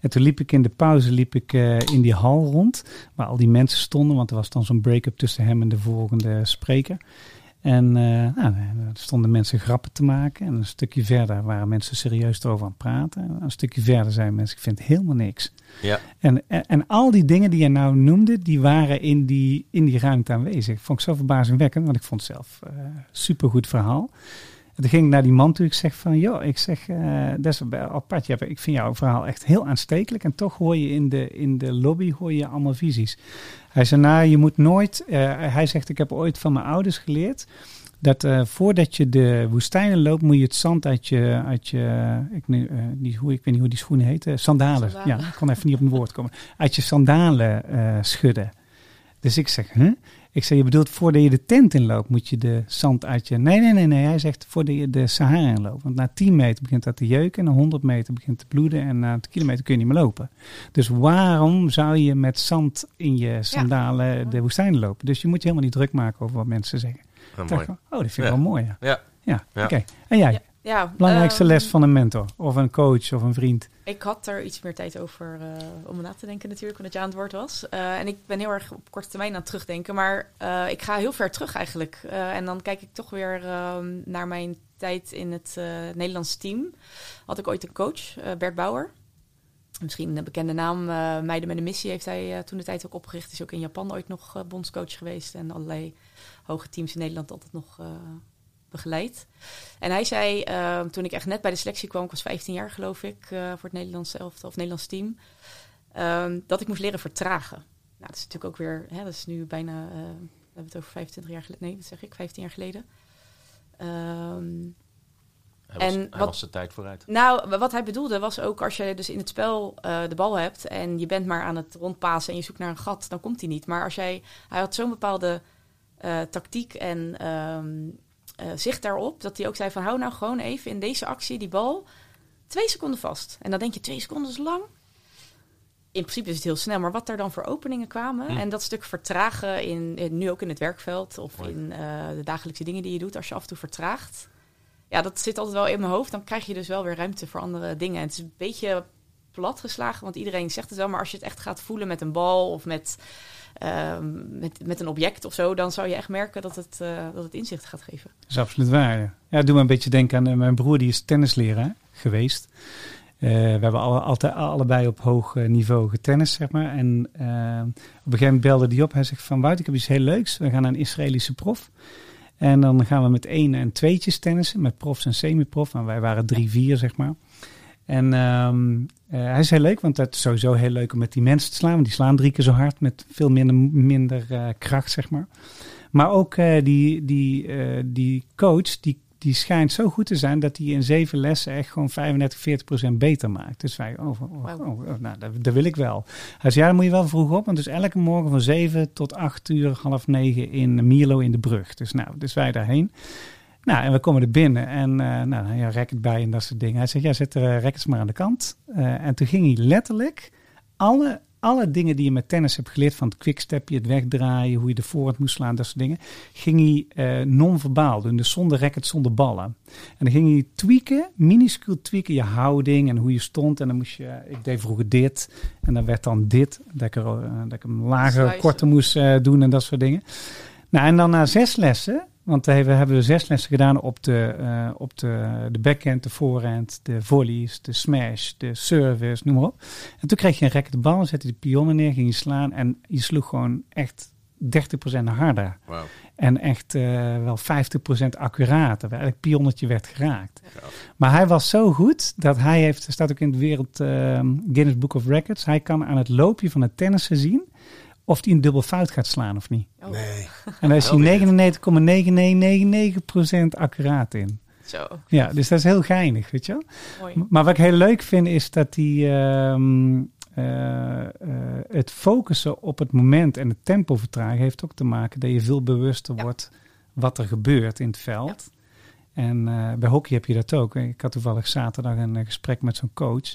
En toen liep ik in de pauze liep ik, eh, in die hal rond, waar al die mensen stonden. Want er was dan zo'n break-up tussen hem en de volgende spreker. En eh, nou, er stonden mensen grappen te maken. En een stukje verder waren mensen serieus erover aan het praten. En een stukje verder zeiden mensen, ik vind helemaal niks. Ja. En, en, en al die dingen die je nou noemde, die waren in die, in die ruimte aanwezig. Vond ik zo verbazingwekkend, want ik vond het zelf eh supergoed verhaal. En toen ging ik naar die man toe. Ik zeg van, joh, ik zeg, eh, dat is wel apart. Ja, ik vind jouw verhaal echt heel aanstekelijk. En toch hoor je in de, in de lobby hoor je allemaal visies. Hij zei, nou, je moet nooit... eh, hij zegt, ik heb ooit van mijn ouders geleerd... dat eh, voordat je de woestijnen loopt, moet je het zand uit je... Uit je ik, nu, eh, die, hoe, ik weet niet hoe die schoenen heten. Sandalen. Sandalen. Ja, ik kon even niet op een woord komen. Uit je sandalen schudden. Dus ik zeg, huh? Ik zeg, je bedoelt voordat je de tent inloopt, moet je de zand uit je... Nee, nee, nee, nee. Hij zegt voordat je de Sahara inloopt. Want na 10 meter begint dat te jeuken. En na 100 meter begint te bloeden. En na 2 kilometer kun je niet meer lopen. Dus waarom zou je met zand in je sandalen de woestijn lopen? Dus je moet je helemaal niet druk maken over wat mensen zeggen. Ah, mooi. oh, dat vind ik Ja. wel mooi. Ja, Ja. ja, Ja. oké. En jij? Ja, ja, Belangrijkste ehm, les van een mentor? Of een coach of een vriend? Ik had er iets meer tijd over eh, om na te denken natuurlijk, omdat je aan het woord was. Eh, en ik ben heel erg op korte termijn aan het terugdenken. Maar eh, ik ga heel ver terug eigenlijk. En dan kijk ik toch weer ehm, naar mijn tijd in het Nederlands team. Had ik ooit een coach, Bert Bauer. Misschien een bekende naam. Meiden met een missie heeft hij toen de tijd ook opgericht. Is ook in Japan ooit nog bondscoach geweest. En allerlei hoge teams in Nederland altijd nog begeleid. En hij zei, eh, toen ik echt net bij de selectie kwam, ik was 15 jaar geloof ik, eh, voor het Nederlandse elftal of Nederlands team, ehm, dat ik moest leren vertragen. Nou, dat is natuurlijk ook weer, hè, dat is nu bijna, eh, we hebben het over 25 jaar geleden, nee, wat zeg ik, 15 jaar geleden. Ehm, Hij was, En hij wat- was de tijd vooruit. nou, wat hij bedoelde was ook als je dus in het spel eh, de bal hebt en je bent maar aan het rondpasen en je zoekt naar een gat, dan komt hij niet. Maar als jij, hij had zo'n bepaalde tactiek en ehm, eh, zicht daarop, dat hij ook zei van hou nou gewoon even in deze actie die bal twee seconden vast. En dan denk je twee seconden is lang. In principe is het heel snel, maar wat er dan voor openingen kwamen Hm. en dat stuk vertragen in, in- nu ook in het werkveld of Mooi. in eh, de dagelijkse dingen die je doet, als je af en toe vertraagt. Ja, dat zit altijd wel in mijn hoofd. Dan krijg je dus wel weer ruimte voor andere dingen. En het is een beetje platgeslagen, want iedereen zegt het wel. Maar als je het echt gaat voelen met een bal of met, ehm, met, met een object of zo, dan zou je echt merken dat het, eh, dat het inzicht gaat geven. Dat is absoluut waar. Ja, doet me een beetje denken aan eh, mijn broer, die is tennisleraar geweest. Eh, we hebben alle, allebei op hoog niveau getennis, zeg maar. En op een gegeven moment belde hij op. Hij zegt van, Wout, ik heb iets heel leuks. We gaan naar een Israëlische prof. En dan gaan we met één en tweetjes tennissen, met profs en semi-prof. En wij waren drie, vier, zeg maar. En ehm, eh, hij is heel leuk, want het is sowieso heel leuk om met die mensen te slaan. Want die slaan drie keer zo hard met veel minder, minder eh, kracht, zeg maar. Maar ook eh, die, die, die coach, die, die schijnt zo goed te zijn dat hij in zeven lessen echt gewoon 35, 40 procent beter maakt. Dus wij, oh, oh, oh, oh, nou, dat, dat wil ik wel. Hij zei, ja, dan moet je wel vroeg op, want dus elke morgen van 7 tot 8 uur, half negen in Mierlo in de brug. Dus nou, dus wij daarheen. Nou, en we komen er binnen en eh nou, ja, racket bij en dat soort dingen. Hij zegt, ja, zet de uh, rackets maar aan de kant. Uh, en toen ging hij letterlijk alle, alle dingen die je met tennis hebt geleerd, van het quickstepje, het wegdraaien, hoe je de voorhand moest slaan, dat soort dingen, ging hij uh, non-verbaal doen. Dus zonder racket, zonder ballen. En dan ging hij tweaken, minuscuul tweaken, je houding en hoe je stond. En dan moest je, ik deed vroeger dit en dan werd dan dit, dat ik, er, uh, dat ik hem lager, korter moest uh, doen en dat soort dingen. Nou, en dan na zes lessen, want we hebben we zes lessen gedaan op de, uh, op de, de backhand, de voorhand, de volleys, de smash, de service, noem maar op. En toen kreeg je een racket de bal, zette die pionnen neer, ging je slaan en je sloeg gewoon echt 30% harder. Wow. En echt uh, wel 50% accurater. Elk pionnetje werd geraakt. Ja. Maar hij was zo goed dat hij heeft, staat ook in het wereld uh, Guinness Book of Records, hij kan aan het loopje van het tennissen zien of hij een dubbel fout gaat slaan of niet. Oh. Nee. En daar is hij 99,9999% accuraat in. Zo. Ja, dus dat is heel geinig, weet je wel. Mooi. Maar wat ik heel leuk vind is dat hij uh, uh, het focussen op het moment en het tempo vertragen heeft ook te maken dat je veel bewuster Ja. wordt wat er gebeurt in het veld. En uh, bij hockey heb je dat ook. Ik had toevallig zaterdag een gesprek met zo'n coach.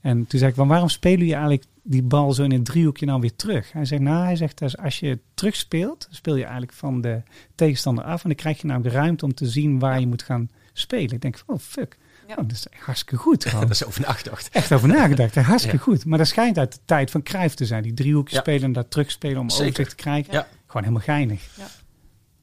En toen zei ik, "Wel, waarom spelen jullie eigenlijk die bal zo in het driehoekje nou weer terug? Hij zegt, nou, hij zegt, dus als je terug speelt, speel je eigenlijk van de tegenstander af. En dan krijg je nou de ruimte om te zien waar je moet gaan spelen. Ik denk, van, oh fuck, Ja. oh, dat is hartstikke goed. gewoon. Dat is over nagedacht. Echt over nagedacht, hartstikke Ja. goed. Maar dat schijnt uit de tijd van Cruijff te zijn. Die driehoekjes Ja. spelen en daar terugspelen om Zeker. overzicht te krijgen. Ja. Gewoon helemaal geinig.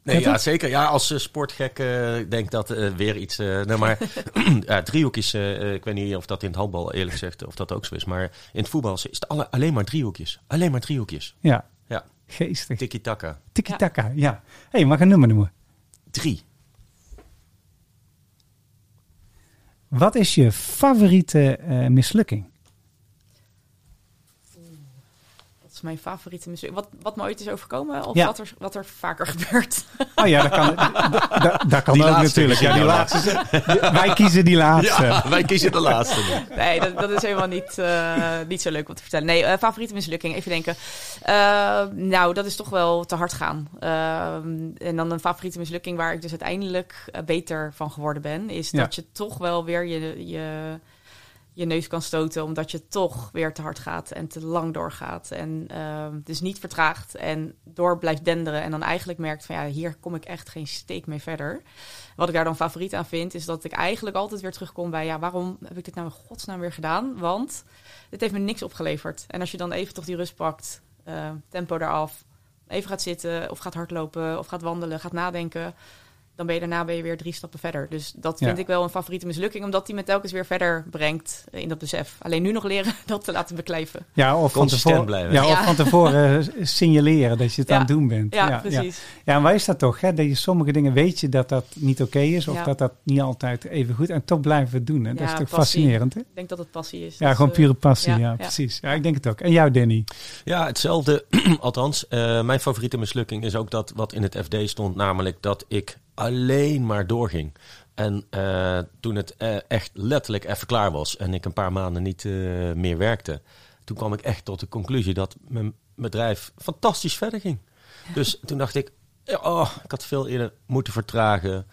Nee, Ja, zeker. Ja, als eh, sportgek eh, denk dat eh, weer iets... eh nou, maar driehoekjes, eh, eh, ik weet niet of dat in het handbal eerlijk gezegd of dat ook zo is. Maar in het voetbal is het alle, alleen maar driehoekjes. Alleen maar driehoekjes. Ja, Ja, geestig. tiki-taka. Tiki-taka, ja. Hé, hey, mag ik een nummer noemen? Drie. Wat is je favoriete mislukking? Dat is mijn favoriete muziek. Wat, wat me ooit is overkomen of Ja. wat, er, wat er vaker gebeurt. Oh ja, dat kan, da- da- dat kan Die ook laatste natuurlijk. Ja, die laatste. Wij kiezen die laatste. Ja, wij kiezen de laatste. Nee, dat, dat is helemaal niet, eh, niet zo leuk om te vertellen. Nee, eh, favoriete mislukking, even denken. Eh, nou, dat is toch wel te hard gaan. En dan een favoriete mislukking waar ik dus uiteindelijk beter van geworden ben... is Ja. dat je toch wel weer je, je, je neus kan stoten... omdat je toch weer te hard gaat en te lang doorgaat. En eh, dus niet vertraagt en door blijft denderen... en dan eigenlijk merkt van ja, hier kom ik echt geen steek mee verder... Wat ik daar dan favoriet aan vind, is dat ik eigenlijk altijd weer terugkom bij... ja, waarom heb ik dit nou in godsnaam weer gedaan? Want dit heeft me niks opgeleverd. En als je dan even toch die rust pakt, eh, tempo eraf... even gaat zitten of gaat hardlopen of gaat wandelen, gaat nadenken... dan ben je daarna ben je weer drie stappen verder. Dus dat vind Ja. ik wel een favoriete mislukking... omdat die me telkens weer verder brengt in dat besef. Alleen nu nog leren dat te laten beklijven. Ja, of van tevoren, blijven. Ja, of van tevoren eh, signaleren dat je het Ja. aan het doen bent. Ja, ja, precies. Ja, en waar is dat toch? Hè? Dat je sommige dingen weet je dat dat niet oké is. Of Ja. dat dat niet altijd even goed En toch blijven we het doen. Hè? Dat Ja, is toch passie. fascinerend. Hè? Ik denk dat het passie is. Ja, Dus, gewoon eh, pure passie. Ja, ja, ja. precies. Ja, ik denk het ook. En jou, Danny? Ja, hetzelfde. Althans, eh, mijn favoriete mislukking is ook dat wat in het FD stond, namelijk dat ik alleen maar doorging. En eh, toen het eh, echt letterlijk even klaar was en ik een paar maanden niet eh, meer werkte, toen kwam ik echt tot de conclusie dat mijn bedrijf fantastisch verder ging. Dus toen dacht ik, oh, ik had veel eerder moeten vertragen.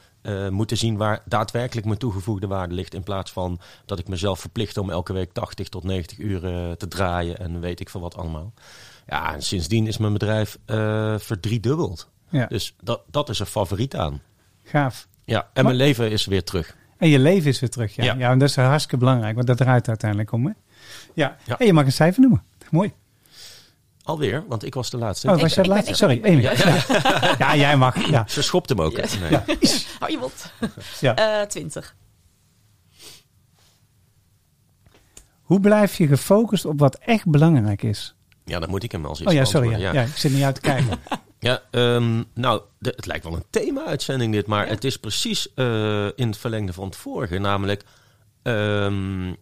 moeten zien waar daadwerkelijk mijn toegevoegde waarde ligt. In plaats van dat ik mezelf verplicht om elke week 80 tot 90 uur te draaien. En weet ik veel wat allemaal. Ja, en sindsdien is mijn bedrijf verdriedubbeld. Ja, Dus dat, dat is er favoriet aan. Gaaf. Ja, en mijn leven is weer terug. En je leven is weer terug. Ja, ja. Ja. en dat is hartstikke belangrijk. Want dat draait uiteindelijk om. Hè? Ja. Ja. En je mag een cijfer noemen. Mooi. Alweer, want ik was de laatste. Oh, was jij ben- laatste? Sorry, Ja. ja, jij mag. Ja. Ze schopt hem ook. Nee. Ja. Hou je mond. Ja. Eh 20. Hoe blijf je gefocust op wat echt belangrijk is? ja, dan moet ik hem als iets Oh ja, sorry. Ja. ik zit naar jou te kijken. Ja, ehm, nou, de- het lijkt wel een thema-uitzending dit, maar het is precies eh, in het verlengde van het vorige. Namelijk ehm,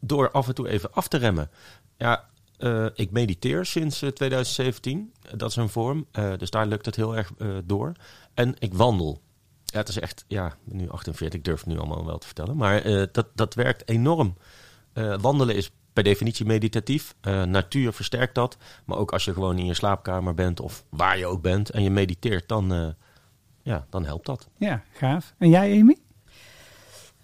door af en toe even af te remmen. Ja, eh, ik mediteer sinds eh, 2017. Dat is een vorm, eh, dus daar lukt het heel erg eh, door. En ik wandel. Ja, het is echt, ja, nu 48, ik durf het nu allemaal wel te vertellen. Maar eh, dat, dat werkt enorm. Eh, wandelen is per definitie meditatief. Eh, natuur versterkt dat. Maar ook als je gewoon in je slaapkamer bent of waar je ook bent en je mediteert, dan, eh, ja, dan helpt dat. Ja, gaaf. En jij, Amy?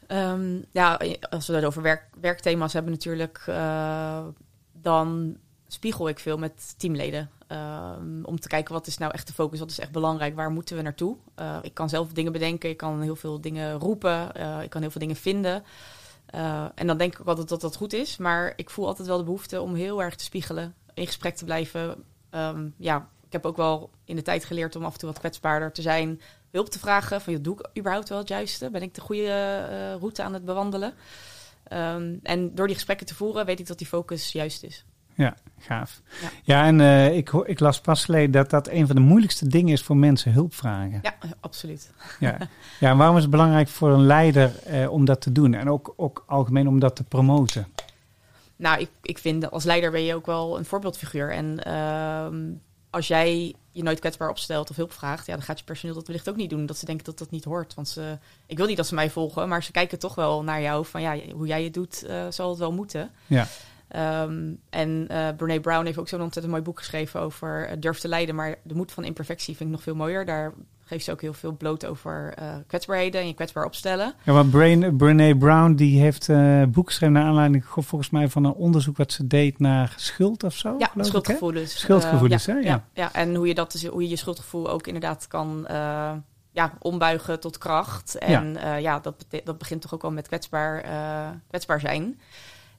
Ehm, ja, als we het over werk, werkthema's hebben natuurlijk, eh, dan spiegel ik veel met teamleden. Ehm, om te kijken wat is nou echt de focus, wat is echt belangrijk, waar moeten we naartoe. Eh, ik kan zelf dingen bedenken, ik kan heel veel dingen roepen, eh, ik kan heel veel dingen vinden. Eh, en dan denk ik ook altijd dat dat goed is, maar ik voel altijd wel de behoefte om heel erg te spiegelen, in gesprek te blijven. Ehm, ja, ik heb ook wel in de tijd geleerd om af en toe wat kwetsbaarder te zijn, hulp te vragen. Van, doe ik überhaupt wel het juiste? Ben ik de goede eh, route aan het bewandelen? Ehm, en door die gesprekken te voeren, weet ik dat die focus juist is. Ja, gaaf. Ja. Ja, en eh, ik, ik las pas geleden dat dat een van de moeilijkste dingen is voor mensen hulp vragen. Ja, absoluut. Ja, ja en waarom is het belangrijk voor een leider eh, om dat te doen? En ook, ook algemeen om dat te promoten? Nou, ik, ik vind als leider ben je ook wel een voorbeeldfiguur. En ehm, als jij je nooit kwetsbaar opstelt of hulp vraagt, ja, dan gaat je personeel dat wellicht ook niet doen. Dat ze denken dat dat niet hoort. Want ze, ik wil niet dat ze mij volgen, maar ze kijken toch wel naar jou. Van ja, hoe jij het doet, eh, zal het wel moeten. Ja, Ehm, en Brene Brown heeft ook zo'n ontzettend mooi boek geschreven over eh, durf te leiden. Maar de moed van imperfectie vind ik nog veel mooier. Daar geeft ze ook heel veel bloot over eh, kwetsbaarheden en je kwetsbaar opstellen. Ja, maar Brain, Brene Brown die heeft een boek geschreven naar aanleiding volgens mij van een onderzoek wat ze deed naar schuld of zo. ja, geloof ik, hè? schuldgevoelens. Schuldgevoelens, Eh, hè? ja, Ja. ja. ja, en hoe je, dat dus, hoe je je schuldgevoel ook inderdaad kan ja, ombuigen tot kracht. En ja, ja dat, dat begint toch ook wel met kwetsbaar, kwetsbaar zijn.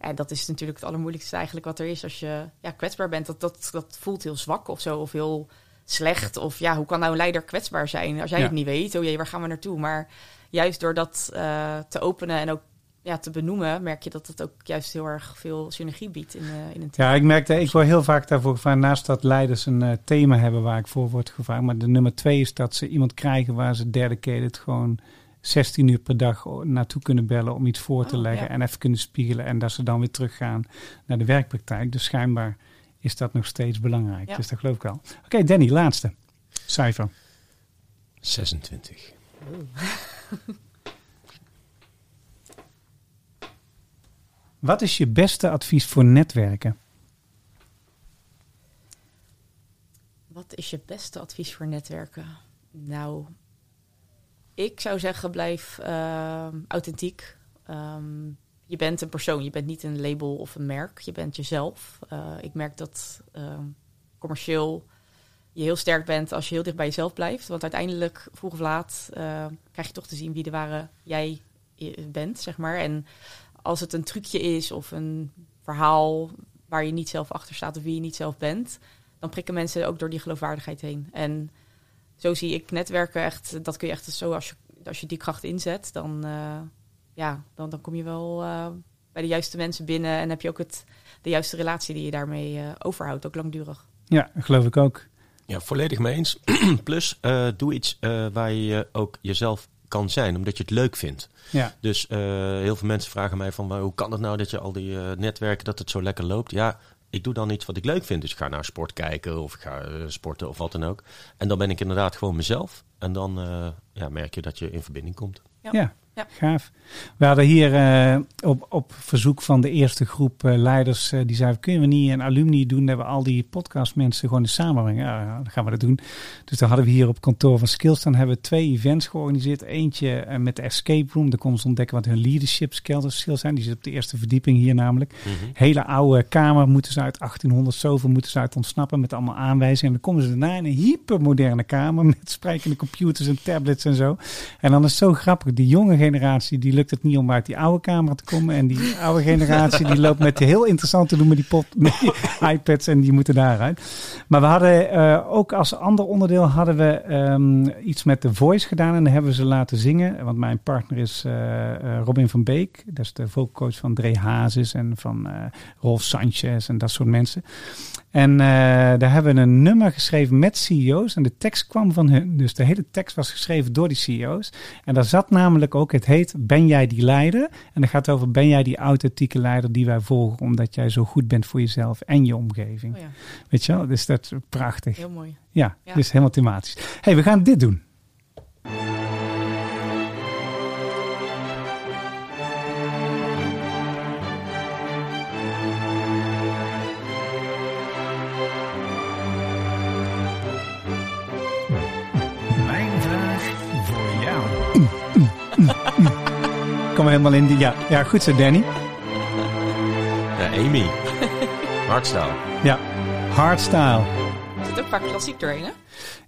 En dat is natuurlijk het allermoeilijkste eigenlijk wat er is als je ja, kwetsbaar bent. Dat, dat, dat voelt heel zwak of zo, of heel slecht. Of ja, hoe kan nou een leider kwetsbaar zijn als jij Ja. het niet weet? Oh jee, waar gaan we naartoe? Maar juist door dat eh, te openen en ook ja, te benoemen, merk je dat het ook juist heel erg veel synergie biedt in, eh, in een team. Ja, ik merkte, ik word heel vaak daarvoor gevraagd, naast dat leiders een eh, thema hebben waar ik voor word gevraagd. Maar de nummer twee is dat ze iemand krijgen waar ze dedicated gewoon 16 uur per dag naartoe kunnen bellen om iets voor te Oh, leggen ja. en even kunnen spiegelen. En dat ze dan weer teruggaan naar de werkpraktijk. Dus schijnbaar is dat nog steeds belangrijk. Ja. Dus dat geloof ik wel. Oké, Danny, laatste. Cijfer. 26. Wat is je beste advies voor netwerken? Wat is je beste advies voor netwerken? Nou, ik zou zeggen, blijf ehm, authentiek. Ehm, je bent een persoon, je bent niet een label of een merk. Je bent jezelf. Eh, ik merk dat ehm, commercieel je heel sterk bent als je heel dicht bij jezelf blijft. Want uiteindelijk, vroeg of laat, eh, krijg je toch te zien wie de ware jij bent, zeg maar. En als het een trucje is of een verhaal waar je niet zelf achter staat of wie je niet zelf bent, dan prikken mensen ook door die geloofwaardigheid heen. En zo zie ik netwerken echt, dat kun je echt zo, als je, als je die kracht inzet, dan, eh, ja, dan, dan kom je wel eh, bij de juiste mensen binnen en heb je ook het, de juiste relatie die je daarmee eh, overhoudt, ook langdurig. Ja, geloof ik ook. Ja, volledig mee eens. Plus, eh, doe iets eh, waar je ook jezelf kan zijn, omdat je het leuk vindt. Ja, Dus eh, heel veel mensen vragen mij van, hoe kan het nou dat je al die eh, netwerken, dat het zo lekker loopt? Ja, ik doe dan iets wat ik leuk vind. Dus ik ga naar sport kijken of ik ga eh, sporten of wat dan ook. En dan ben ik inderdaad gewoon mezelf. En dan eh, ja, merk je dat je in verbinding komt. Ja. ja. Ja. gaaf. We hadden hier eh, op, op verzoek van de eerste groep eh, leiders, eh, die zeiden, kunnen we niet een alumni doen, dat we al die podcastmensen gewoon eens samenbrengen? Ja, dan gaan we dat doen. Dus dan hadden we hier op kantoor van Skills, dan hebben we twee events georganiseerd. Eentje met de Escape Room, daar konden ze ontdekken wat hun leadership skills zijn. Die zit op de eerste verdieping hier namelijk. Hele oude kamer moeten ze uit 1800 zoveel moeten ze uit ontsnappen met allemaal aanwijzingen. En dan komen ze daarna in een hypermoderne kamer met sprekende computers en tablets en zo. En dan is het zo grappig. Die jonge generatie, die lukt het niet om uit die oude kamer te komen. En die oude generatie, die loopt met heel interessant te doen met die, pot, met die iPads en die moeten daaruit. Maar we hadden eh, ook als ander onderdeel hadden we ehm, iets met de voice gedaan. En dan hebben we ze laten zingen. Want mijn partner is eh, eh, Robin van Beek. Dat is de vocalcoach van Dre Hazes en van Rolf Sanchez en dat soort mensen. En daar hebben we een nummer geschreven met CEO's. En de tekst kwam van hun. Dus de hele tekst was geschreven door die CEO's. En daar zat namelijk ook, het heet Ben jij die leider? En dat gaat over, ben jij die authentieke leider die wij volgen... omdat jij zo goed bent voor jezelf en je omgeving. Oh ja, Weet je wel? Dus dat is prachtig. heel mooi. Ja, Ja. dus helemaal thematisch. hey, we gaan dit doen. Kom helemaal in die... Ja, ja goed zo, Danny. Ja, Amy. Hardstyle. Ja, hardstyle. Er zit ook vaak klassiek doorheen, hè?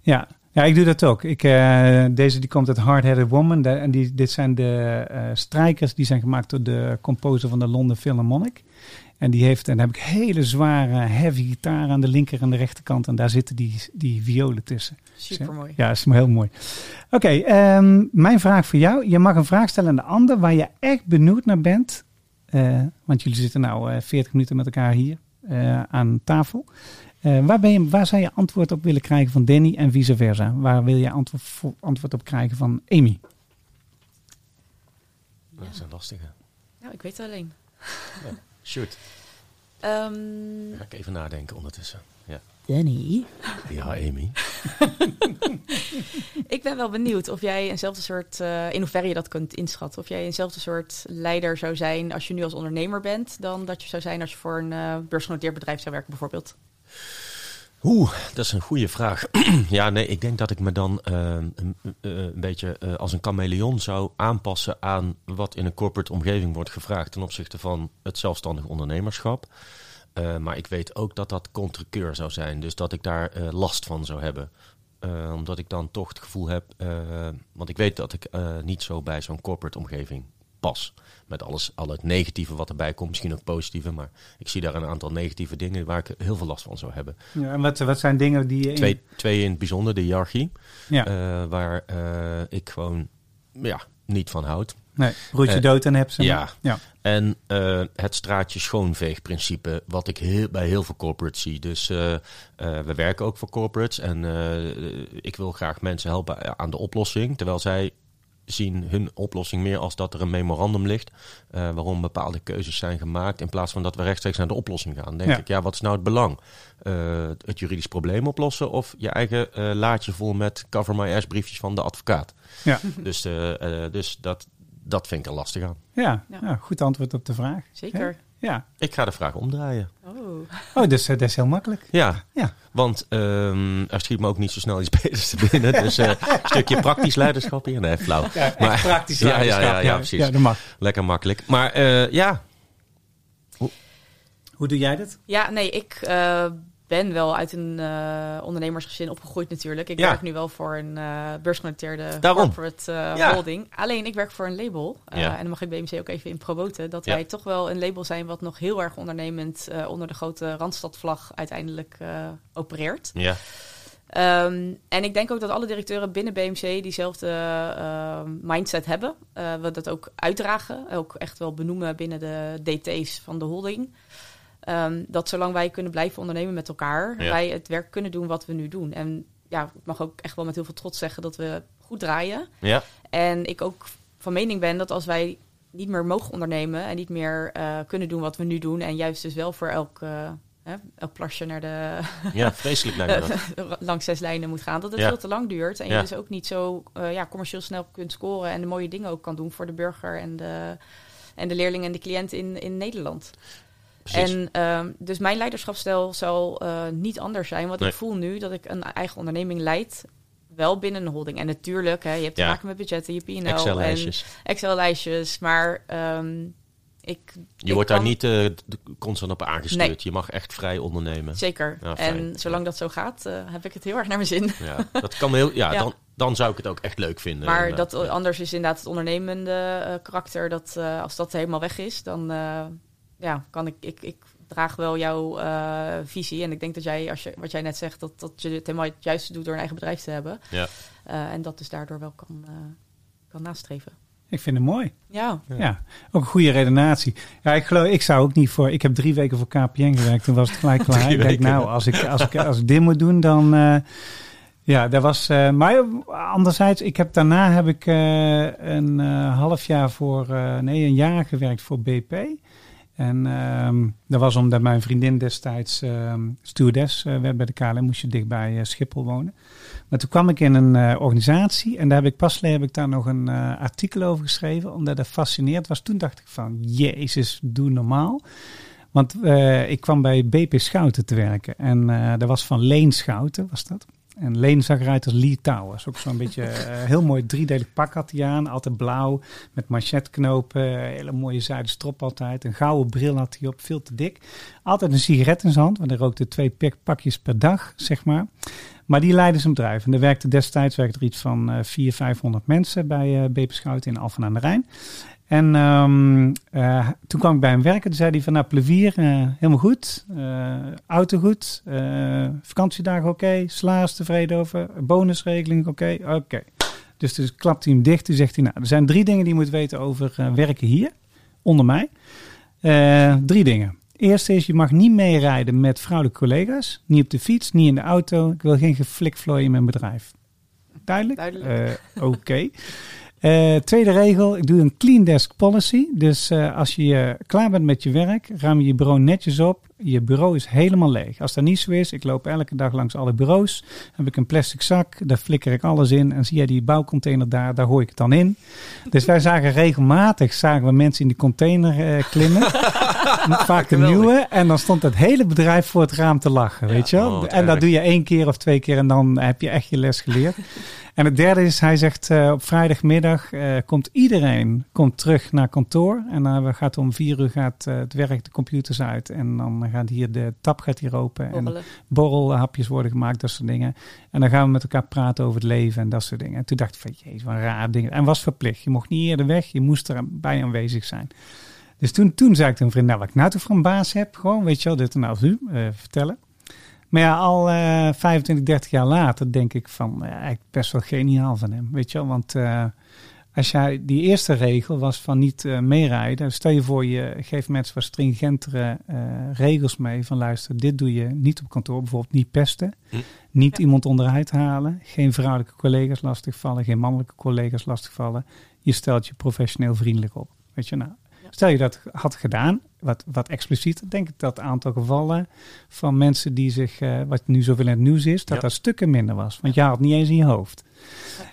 Ja. Ja, ik doe dat ook. Ik, eh, deze die komt uit Hard Headed Woman. De- en die, dit zijn de eh strijkers die zijn gemaakt door de composer van de London Philharmonic. En die heeft, en dan heb ik hele zware heavy gitaar aan de linker en de rechterkant. En daar zitten die, die violen tussen. Super mooi. Ja, is heel mooi. Oké, ehm, mijn vraag voor jou. Je mag een vraag stellen aan de ander waar je echt benieuwd naar bent. Eh, want jullie zitten nou eh 40 minuten met elkaar hier eh, aan tafel. Eh, waar, ben je, waar zou je antwoord op willen krijgen van Danny en vice versa? Waar wil je antwoord, voor- antwoord op krijgen van Amy? Dat is een lastige. Nou, ik weet het alleen. Shoot. Ehm, Ga ik even nadenken ondertussen. Ja, Danny? ja Amy. Ik ben wel benieuwd of jij eenzelfde soort, eh, in hoeverre je dat kunt inschatten, of jij eenzelfde soort leider zou zijn als je nu als ondernemer bent, dan dat je zou zijn als je voor een eh, beursgenoteerd bedrijf zou werken, bijvoorbeeld. Oeh, dat is een goede vraag. ja, nee, ik denk dat ik me dan eh, een, eh, een beetje eh, als een chameleon zou aanpassen aan wat in een corporate omgeving wordt gevraagd ten opzichte van het zelfstandig ondernemerschap. Maar ik weet ook dat dat contrekeur zou zijn, dus dat ik daar last van zou hebben. Omdat ik dan toch het gevoel heb, want ik weet dat ik niet zo bij zo'n corporate omgeving pas. Met alles, al het negatieve wat erbij komt, misschien ook positieve, maar ik zie daar een aantal negatieve dingen waar ik heel veel last van zou hebben. Ja, en wat, wat zijn dingen die je... in- Twee, twee in het bijzonder, de hiërarchie. Ja, eh, waar eh, ik gewoon ja, niet van houd. nee, broertje eh, dood en heb ze. ja. ja. En het straatje schoonveegprincipe, wat ik heel, bij heel veel corporates zie. Dus we werken ook voor corporates en ik wil graag mensen helpen aan de oplossing. Terwijl zij zien hun oplossing meer als dat er een memorandum ligt eh, waarom bepaalde keuzes zijn gemaakt. In plaats van dat we rechtstreeks naar de oplossing gaan. Denk Ja. ik, ja, wat is nou het belang? Eh, het juridisch probleem oplossen of je eigen eh, laadje vol met cover my ass briefjes van de advocaat? Ja. Dus, dus dat, dat vind ik er lastig aan. Ja, Ja. ja, goed antwoord op de vraag. Zeker. Ja. Ik ga de vraag omdraaien. Oh. Oh, dus eh, dat is heel makkelijk. Ja, Ja. want ehm, er schiet me ook niet zo snel iets beters te binnen. Dus eh, een stukje praktisch leiderschap hier. Nee, flauw. Maar- praktisch Ja, ja, ja, leiderschap, ja, precies. Ja, dat mag. Lekker makkelijk. Maar eh, ja, Hoe doe jij dat? Ja, nee, ik eh, ben wel uit een eh, ondernemersgezin opgegroeid natuurlijk. Ik Ja. werk nu wel voor een eh beursgenoteerde Daarom. corporate Ja. holding. Alleen, ik werk voor een label. Ja. En dan mag ik BMC ook even in promoten. Dat wij toch wel een label zijn wat nog heel erg ondernemend... onder de grote Randstadvlag uiteindelijk opereert. ja, Ehm, en ik denk ook dat alle directeuren binnen BMC diezelfde mindset hebben. We dat ook uitdragen. Ook echt wel benoemen binnen de DT's van de holding. Ehm, dat zolang wij kunnen blijven ondernemen met elkaar, Ja. wij het werk kunnen doen wat we nu doen. En ja, ik mag ook echt wel met heel veel trots zeggen dat we goed draaien. ja, En ik ook van mening ben dat als wij niet meer mogen ondernemen en niet meer eh, kunnen doen wat we nu doen, en juist dus wel voor elk, eh, hè, elk plasje naar de, ja, vreselijk lijkt langs zes lijnen moet gaan. Dat het Ja. veel te lang duurt. En Ja. je dus ook niet zo eh, ja, commercieel snel kunt scoren. En de mooie dingen ook kan doen voor de burger en de, en de leerling en de cliënt in, in Nederland. Precies. En ehm, dus mijn leiderschapsstijl zal eh, niet anders zijn. Want Nee. ik voel nu dat ik een eigen onderneming leid. Wel binnen een holding. En natuurlijk, hè, je hebt te Ja. maken met budgetten, je P&L en Excel-lijstjes. Excel-lijstjes. Maar ehm, ik, Je ik wordt daar niet d- constant op aangestuurd. Nee. Je mag echt vrij ondernemen. Zeker. Ja, en zolang dat zo gaat, eh, heb ik het heel erg naar mijn zin. Ja, dat kan heel, ja. Dan, dan zou ik het ook echt leuk vinden. Maar inderdaad. dat anders is inderdaad het ondernemende karakter. Dat als dat helemaal weg is, dan ja, kan ik, ik, ik draag wel jouw eh, visie. En ik denk dat jij, als je, wat jij net zegt, dat, dat je het helemaal het juiste doet door een eigen bedrijf te hebben. Ja. Eh, en dat dus daardoor wel kan, eh, kan nastreven. Ik vind het mooi. Ja, Ja. ook een goede redenatie. Ja, ik geloof, ik zou ook niet voor. Ik heb drie weken voor KPN gewerkt. Toen was het gelijk klaar. Ik denk, nou, als ik, als ik, als ik dit moet doen, dan. eh, ja, dat was. eh, maar anderzijds, ik heb daarna heb ik eh, een eh, half jaar voor. eh, nee, een jaar gewerkt voor BP. En ehm, dat was omdat mijn vriendin destijds ehm stewardess eh, werd bij de KLM. Moest je dicht bij eh, Schiphol wonen. Maar toen kwam ik in een eh, organisatie en daar heb ik pas heb ik daar nog een artikel over geschreven, omdat dat fascineerd was. Toen dacht ik van, jezus, doe normaal. Want ik kwam bij BP Schouten te werken en dat was van Leen Schouten, was dat. En Leen zag eruit als Lee Towers. Ook zo'n beetje eh, heel mooi driedelig pak had hij aan. Altijd blauw, met manchetknopen. Hele mooie zijden strop altijd. Een gouden bril had hij op, veel te dik. Altijd een sigaret in zijn hand, want hij rookte twee pak- pakjes per dag, zeg maar. Maar die leidde zijn bedrijf. En er werkte destijds werkte er iets van eh 400, 500 mensen bij eh Schouten in Alphen aan de Rijn. En ehm, eh, toen kwam ik bij hem werken. Toen zei hij van, nou, plevier, eh, helemaal goed. Eh, auto goed. vakantiedagen oké. Salaris tevreden over. Bonusregeling oké. Oké. Dus dus klapt hij hem dicht. Toen zegt hij, nou, er zijn drie dingen die je moet weten over werken hier. Onder mij. Drie dingen. Eerste is, je mag niet meerijden met vrouwelijke collega's. Niet op de fiets, niet in de auto. Ik wil geen geflikvlooi in mijn bedrijf. Duidelijk? Duidelijk. Oké. Eh, tweede regel, ik doe een clean desk policy. Dus eh, als je klaar bent met je werk, ruim je bureau netjes op. je bureau is helemaal leeg. Als dat niet zo is, ik loop elke dag langs alle bureaus, heb ik een plastic zak, daar flikker ik alles in en zie je die bouwcontainer daar, daar gooi ik het dan in. Dus wij zagen regelmatig, zagen we mensen in die container eh, klimmen, vaak de nieuwe, en dan stond het hele bedrijf voor het raam te lachen, weet je wel. oh, en dat doe je één keer of twee keer en dan heb je echt je les geleerd. En het derde is, hij zegt eh, op vrijdagmiddag eh, komt iedereen komt terug naar kantoor. En dan gaat om vier uur gaat eh, het werk de computers uit. En dan gaat hier de tap gaat hier open. En Borrelen. borrelhapjes worden gemaakt, dat soort dingen. En dan gaan we met elkaar praten over het leven en dat soort dingen. En toen dacht ik van, jezus, wat een raar ding. En was verplicht. Je mocht niet eerder weg, je moest erbij aanwezig zijn. Dus toen, toen zei ik tegen een vriend, nou wat ik nou toch voor een baas heb, gewoon, weet je wel, dit en nou u, eh, vertellen. Maar ja, al eh 25, 30 jaar later denk ik van, eh, eigenlijk best wel geniaal van hem, weet je wel. Want eh, als jij, die eerste regel was van niet meerijden. Stel je voor, je geeft mensen wat stringentere eh, regels mee van luister, dit doe je niet op kantoor. Bijvoorbeeld niet pesten, Hm. niet Ja. iemand onderuit halen, geen vrouwelijke collega's lastigvallen, geen mannelijke collega's lastigvallen. Je stelt je professioneel vriendelijk op. Weet je nou. Stel je dat had gedaan, wat, wat expliciet, denk ik dat het aantal gevallen van mensen die zich, eh, wat nu zoveel in het nieuws is, dat Ja. dat stukken minder was. Want je had het niet eens in je hoofd.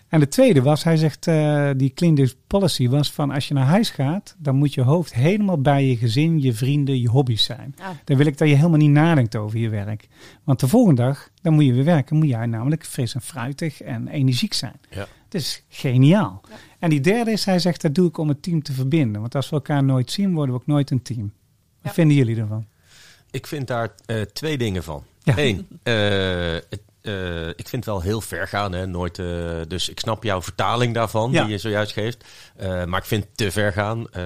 En de tweede was, hij zegt, eh, die clean desk policy was van als je naar huis gaat, dan moet je hoofd helemaal bij je gezin, je vrienden, je hobby's zijn. Ja. Dan wil ik dat je helemaal niet nadenkt over je werk. Want de volgende dag, dan moet je weer werken, moet jij namelijk fris en fruitig en energiek zijn. Ja. Het is geniaal. Ja. En die derde is, hij zegt, dat doe ik om het team te verbinden. Want als we elkaar nooit zien, worden we ook nooit een team. Wat Ja. vinden jullie ervan? Ik vind daar eh, twee dingen van. Ja. Eén, eh, het, eh, ik vind het wel heel ver gaan. Hè? Nooit, eh, dus ik snap jouw vertaling daarvan, Ja. die je zojuist geeft. Eh, maar ik vind het te ver gaan. eh,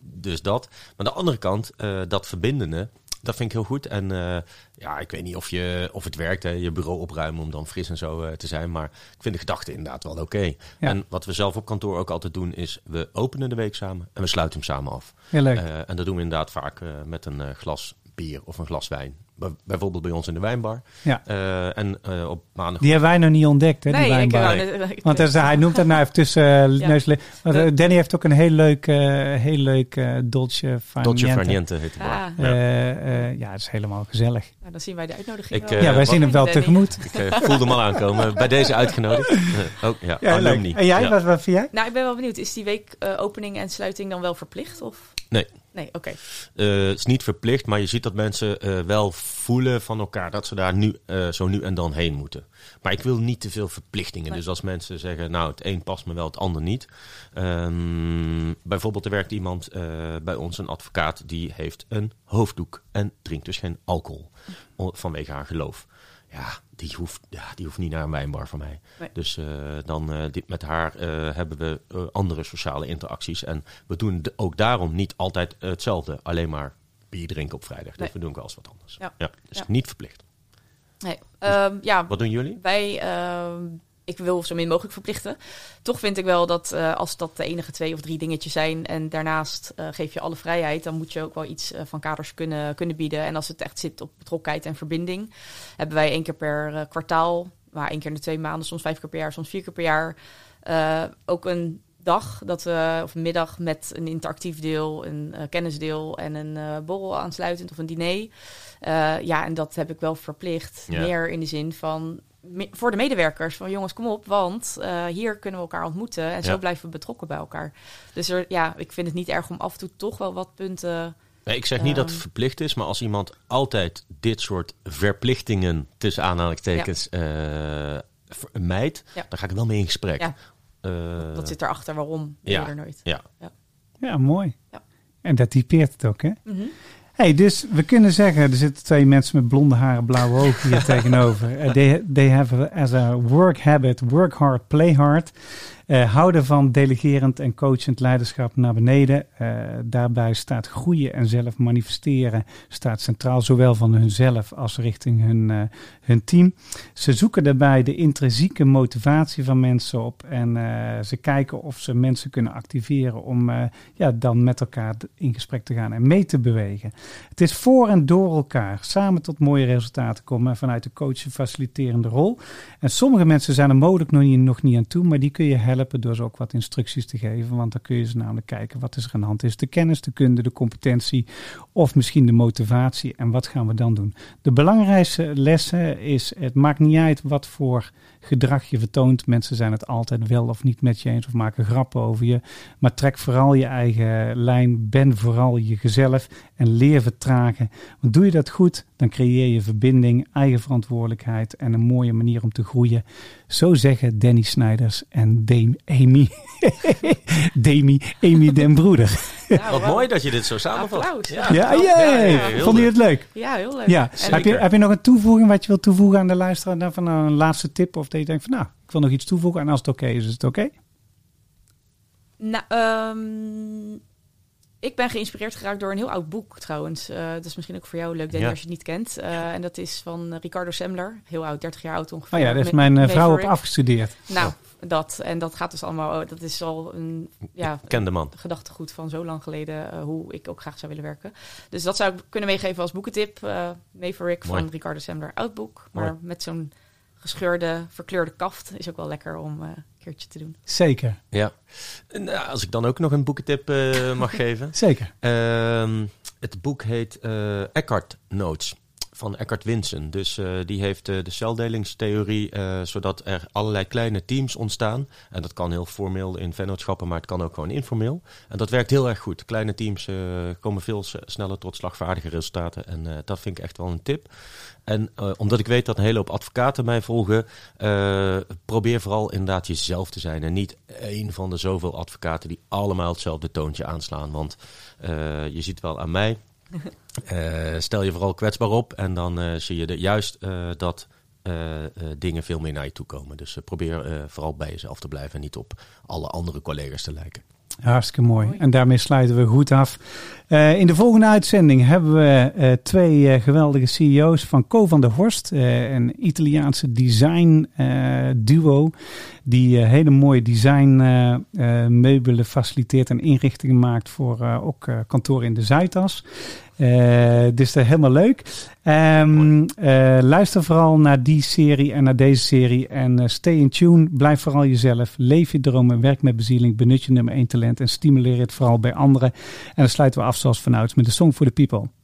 dus dat. Maar aan de andere kant, eh, dat verbindende, dat vind ik heel goed. En eh, ja, ik weet niet of, je, of het werkt, hè? je bureau opruimen om dan fris en zo eh, te zijn. Maar ik vind de gedachte inderdaad wel oké. Ja. En wat we zelf op kantoor ook altijd doen, is we openen de week samen en we sluiten hem samen af. Heel leuk. Eh, en dat doen we inderdaad vaak met een glas bier of een glas wijn. Bij- bijvoorbeeld bij ons in de wijnbar. ja. Eh, en eh, op maandag. Die hebben wij nog niet ontdekt, hè, die Nee, ik, wijnbar. Want hij, zei- hij noemt dat nou even tussen uh, Ja. neus... Want, eh, Danny heeft ook een heel leuk, eh heel leuk eh, Dolce Farniente. Dolce Farniente heet bar. Ah. Ja. Eh, eh, ja, het is helemaal gezellig. Nou, dan zien wij de uitnodiging Ik, wel. eh, ja, wij zien hem wel Danny. tegemoet. Ik eh, voelde hem al aankomen. Bij deze uitgenodigd. Eh, oh, ja, Ja, leuk. alumni. En jij, Ja. wat, wat vind jij? Nou, ik ben wel benieuwd. Is die week eh, opening en sluiting dan wel verplicht? Of? Nee. Nee, oké. Eh, het is niet verplicht, maar je ziet dat mensen eh, wel voelen van elkaar dat ze daar nu, eh, zo nu en dan heen moeten. Maar ik wil niet te veel verplichtingen. Nee. Dus als mensen zeggen, nou het een past me wel, het ander niet. Ehm, bijvoorbeeld er werkt iemand eh, bij ons, een advocaat, die heeft een hoofddoek en drinkt dus geen alcohol vanwege haar geloof. Ja, die hoeft, ja, die hoeft niet naar een wijnbar van mij. Nee. Dus eh, dan eh, dit, met haar eh, hebben we andere sociale interacties. En we doen ook daarom niet altijd hetzelfde. Alleen maar bier drinken op vrijdag. Nee. Dus we doen ook wel eens wat anders. Ja. dus Ja. niet verplicht. Nee. Ehm, ja, Wat doen jullie? wij, ehm, ik wil zo min mogelijk verplichten. Toch vind ik wel dat eh, als dat de enige twee of drie dingetjes zijn en daarnaast eh, geef je alle vrijheid, dan moet je ook wel iets eh, van kaders kunnen, kunnen bieden. En als het echt zit op betrokkenheid en verbinding, hebben wij één keer per kwartaal, maar één keer in de twee maanden, soms vijf keer per jaar, soms vier keer per jaar, ook een dag dat we, of een middag met een interactief deel, een kennisdeel en een borrel aansluitend of een diner. Ja, en dat heb ik wel verplicht. Ja. Meer in de zin van voor de medewerkers van jongens, kom op, want eh, hier kunnen we elkaar ontmoeten en zo blijven we betrokken bij elkaar. Dus er, ja, ik vind het niet erg om af en toe toch wel wat punten. Nee, ik zeg niet dat het Ehm. verplicht is, maar als iemand altijd dit soort verplichtingen tussen aanhalingstekens eh vermijdt, Ja. dan ga ik er wel mee in gesprek. Ja. Eh, Wat zit erachter? Waarom? ja. Ja. er nooit. ja. Ja, mooi. Ja. En dat typeert het ook, hè? Mhm. Hey, dus we kunnen zeggen, er zitten twee mensen met blonde haren, blauwe ogen hier tegenover. Eh, they, they have as a work habit, work hard, play hard. Eh, houden van delegerend en coachend leiderschap naar beneden. Eh, daarbij staat groeien en zelf manifesteren staat centraal, zowel van hunzelf als richting hun, eh, hun team. Ze zoeken daarbij de intrinsieke motivatie van mensen op en ze kijken of ze mensen kunnen activeren om ja, dan met elkaar in gesprek te gaan en mee te bewegen. Het is voor en door elkaar samen tot mooie resultaten komen vanuit de coach en faciliterende rol. En sommige mensen zijn er mogelijk nog niet, nog niet aan toe, maar die kun je helpen door ze ook wat instructies te geven. Want dan kun je ze namelijk kijken wat is er aan de hand. Is de kennis, de kunde, de competentie of misschien de motivatie. En wat gaan we dan doen? De belangrijkste lessen is, het maakt niet uit wat voor gedrag je vertoont. Mensen zijn het altijd wel of niet met je eens of maken grappen over je. Maar trek vooral je eigen lijn. Ben vooral jezelf en leer vertragen. Want doe je dat goed, dan creëer je verbinding, eigen verantwoordelijkheid en een mooie manier om te groeien. Zo zeggen Danny Snijders en Dame Amy. Demi, Amy den Broeder. Nou, Wat mooi dat je dit zo samenvat. Ja. Ja, ja, Ja, ja, vond je het leuk? Ja, heel leuk. Ja. Heb je, heb je nog een toevoeging wat je wilt toevoegen aan de luisteraar? Dan van nou, een laatste tip of dat je denkt van nou, ik wil nog iets toevoegen en als het oké is, is het oké? Nou, ehm, ik ben geïnspireerd geraakt door een heel oud boek trouwens. Eh, dat is misschien ook voor jou leuk, Danny, Ja. als je het niet kent. Eh, en dat is van Ricardo Semler. Heel oud, 30 jaar oud ongeveer. Oh ja, daar is mijn eh, vrouw op afgestudeerd. Nou, dat. En dat gaat dus allemaal... oh, dat is al een ja, Ken de man. gedachtegoed van zo lang geleden... hoe ik ook graag zou willen werken. Dus dat zou ik kunnen meegeven als boekentip. eh Maverick Mooi. van Ricardo Semler. Oud boek, maar Mooi. met zo'n gescheurde, verkleurde kaft... is ook wel lekker om eh, een keertje te doen. Zeker, Ja. Nou, als ik dan ook nog een boekentip eh, mag geven. zeker. Ehm, het boek heet eh Eckhart Notes van Eckhart Winsen. Dus eh, die heeft eh, de celdelingstheorie, eh, zodat er allerlei kleine teams ontstaan. En dat kan heel formeel in vennootschappen, maar het kan ook gewoon informeel. En dat werkt heel erg goed. Kleine teams komen veel sneller tot slagvaardige resultaten. En dat vind ik echt wel een tip. En omdat ik weet dat een hele hoop advocaten mij volgen, probeer vooral inderdaad jezelf te zijn. En niet één van de zoveel advocaten die allemaal hetzelfde toontje aanslaan. Want je ziet wel aan mij. eh, stel je vooral kwetsbaar op en dan eh, zie je de, juist eh, dat dingen veel meer naar je toe komen. Dus probeer vooral bij jezelf te blijven en niet op alle andere collega's te lijken. Hartstikke mooi. Mooi. En daarmee sluiten we goed af. Eh, in de volgende uitzending hebben we eh, twee eh, geweldige CEO's van Co van der Horst, een Italiaanse design duo die hele mooie design meubelen faciliteert en inrichtingen maakt voor ook kantoren in de Zuidas. Eh, dus dat is helemaal leuk. Ehm, eh, luister vooral naar die serie en naar deze serie. En eh, stay in tune. Blijf vooral jezelf. Leef je dromen. Werk met bezieling. Benut je nummer 1 talent. En stimuleer het vooral bij anderen. En dan sluiten we af zoals vanouds met de Song for the People.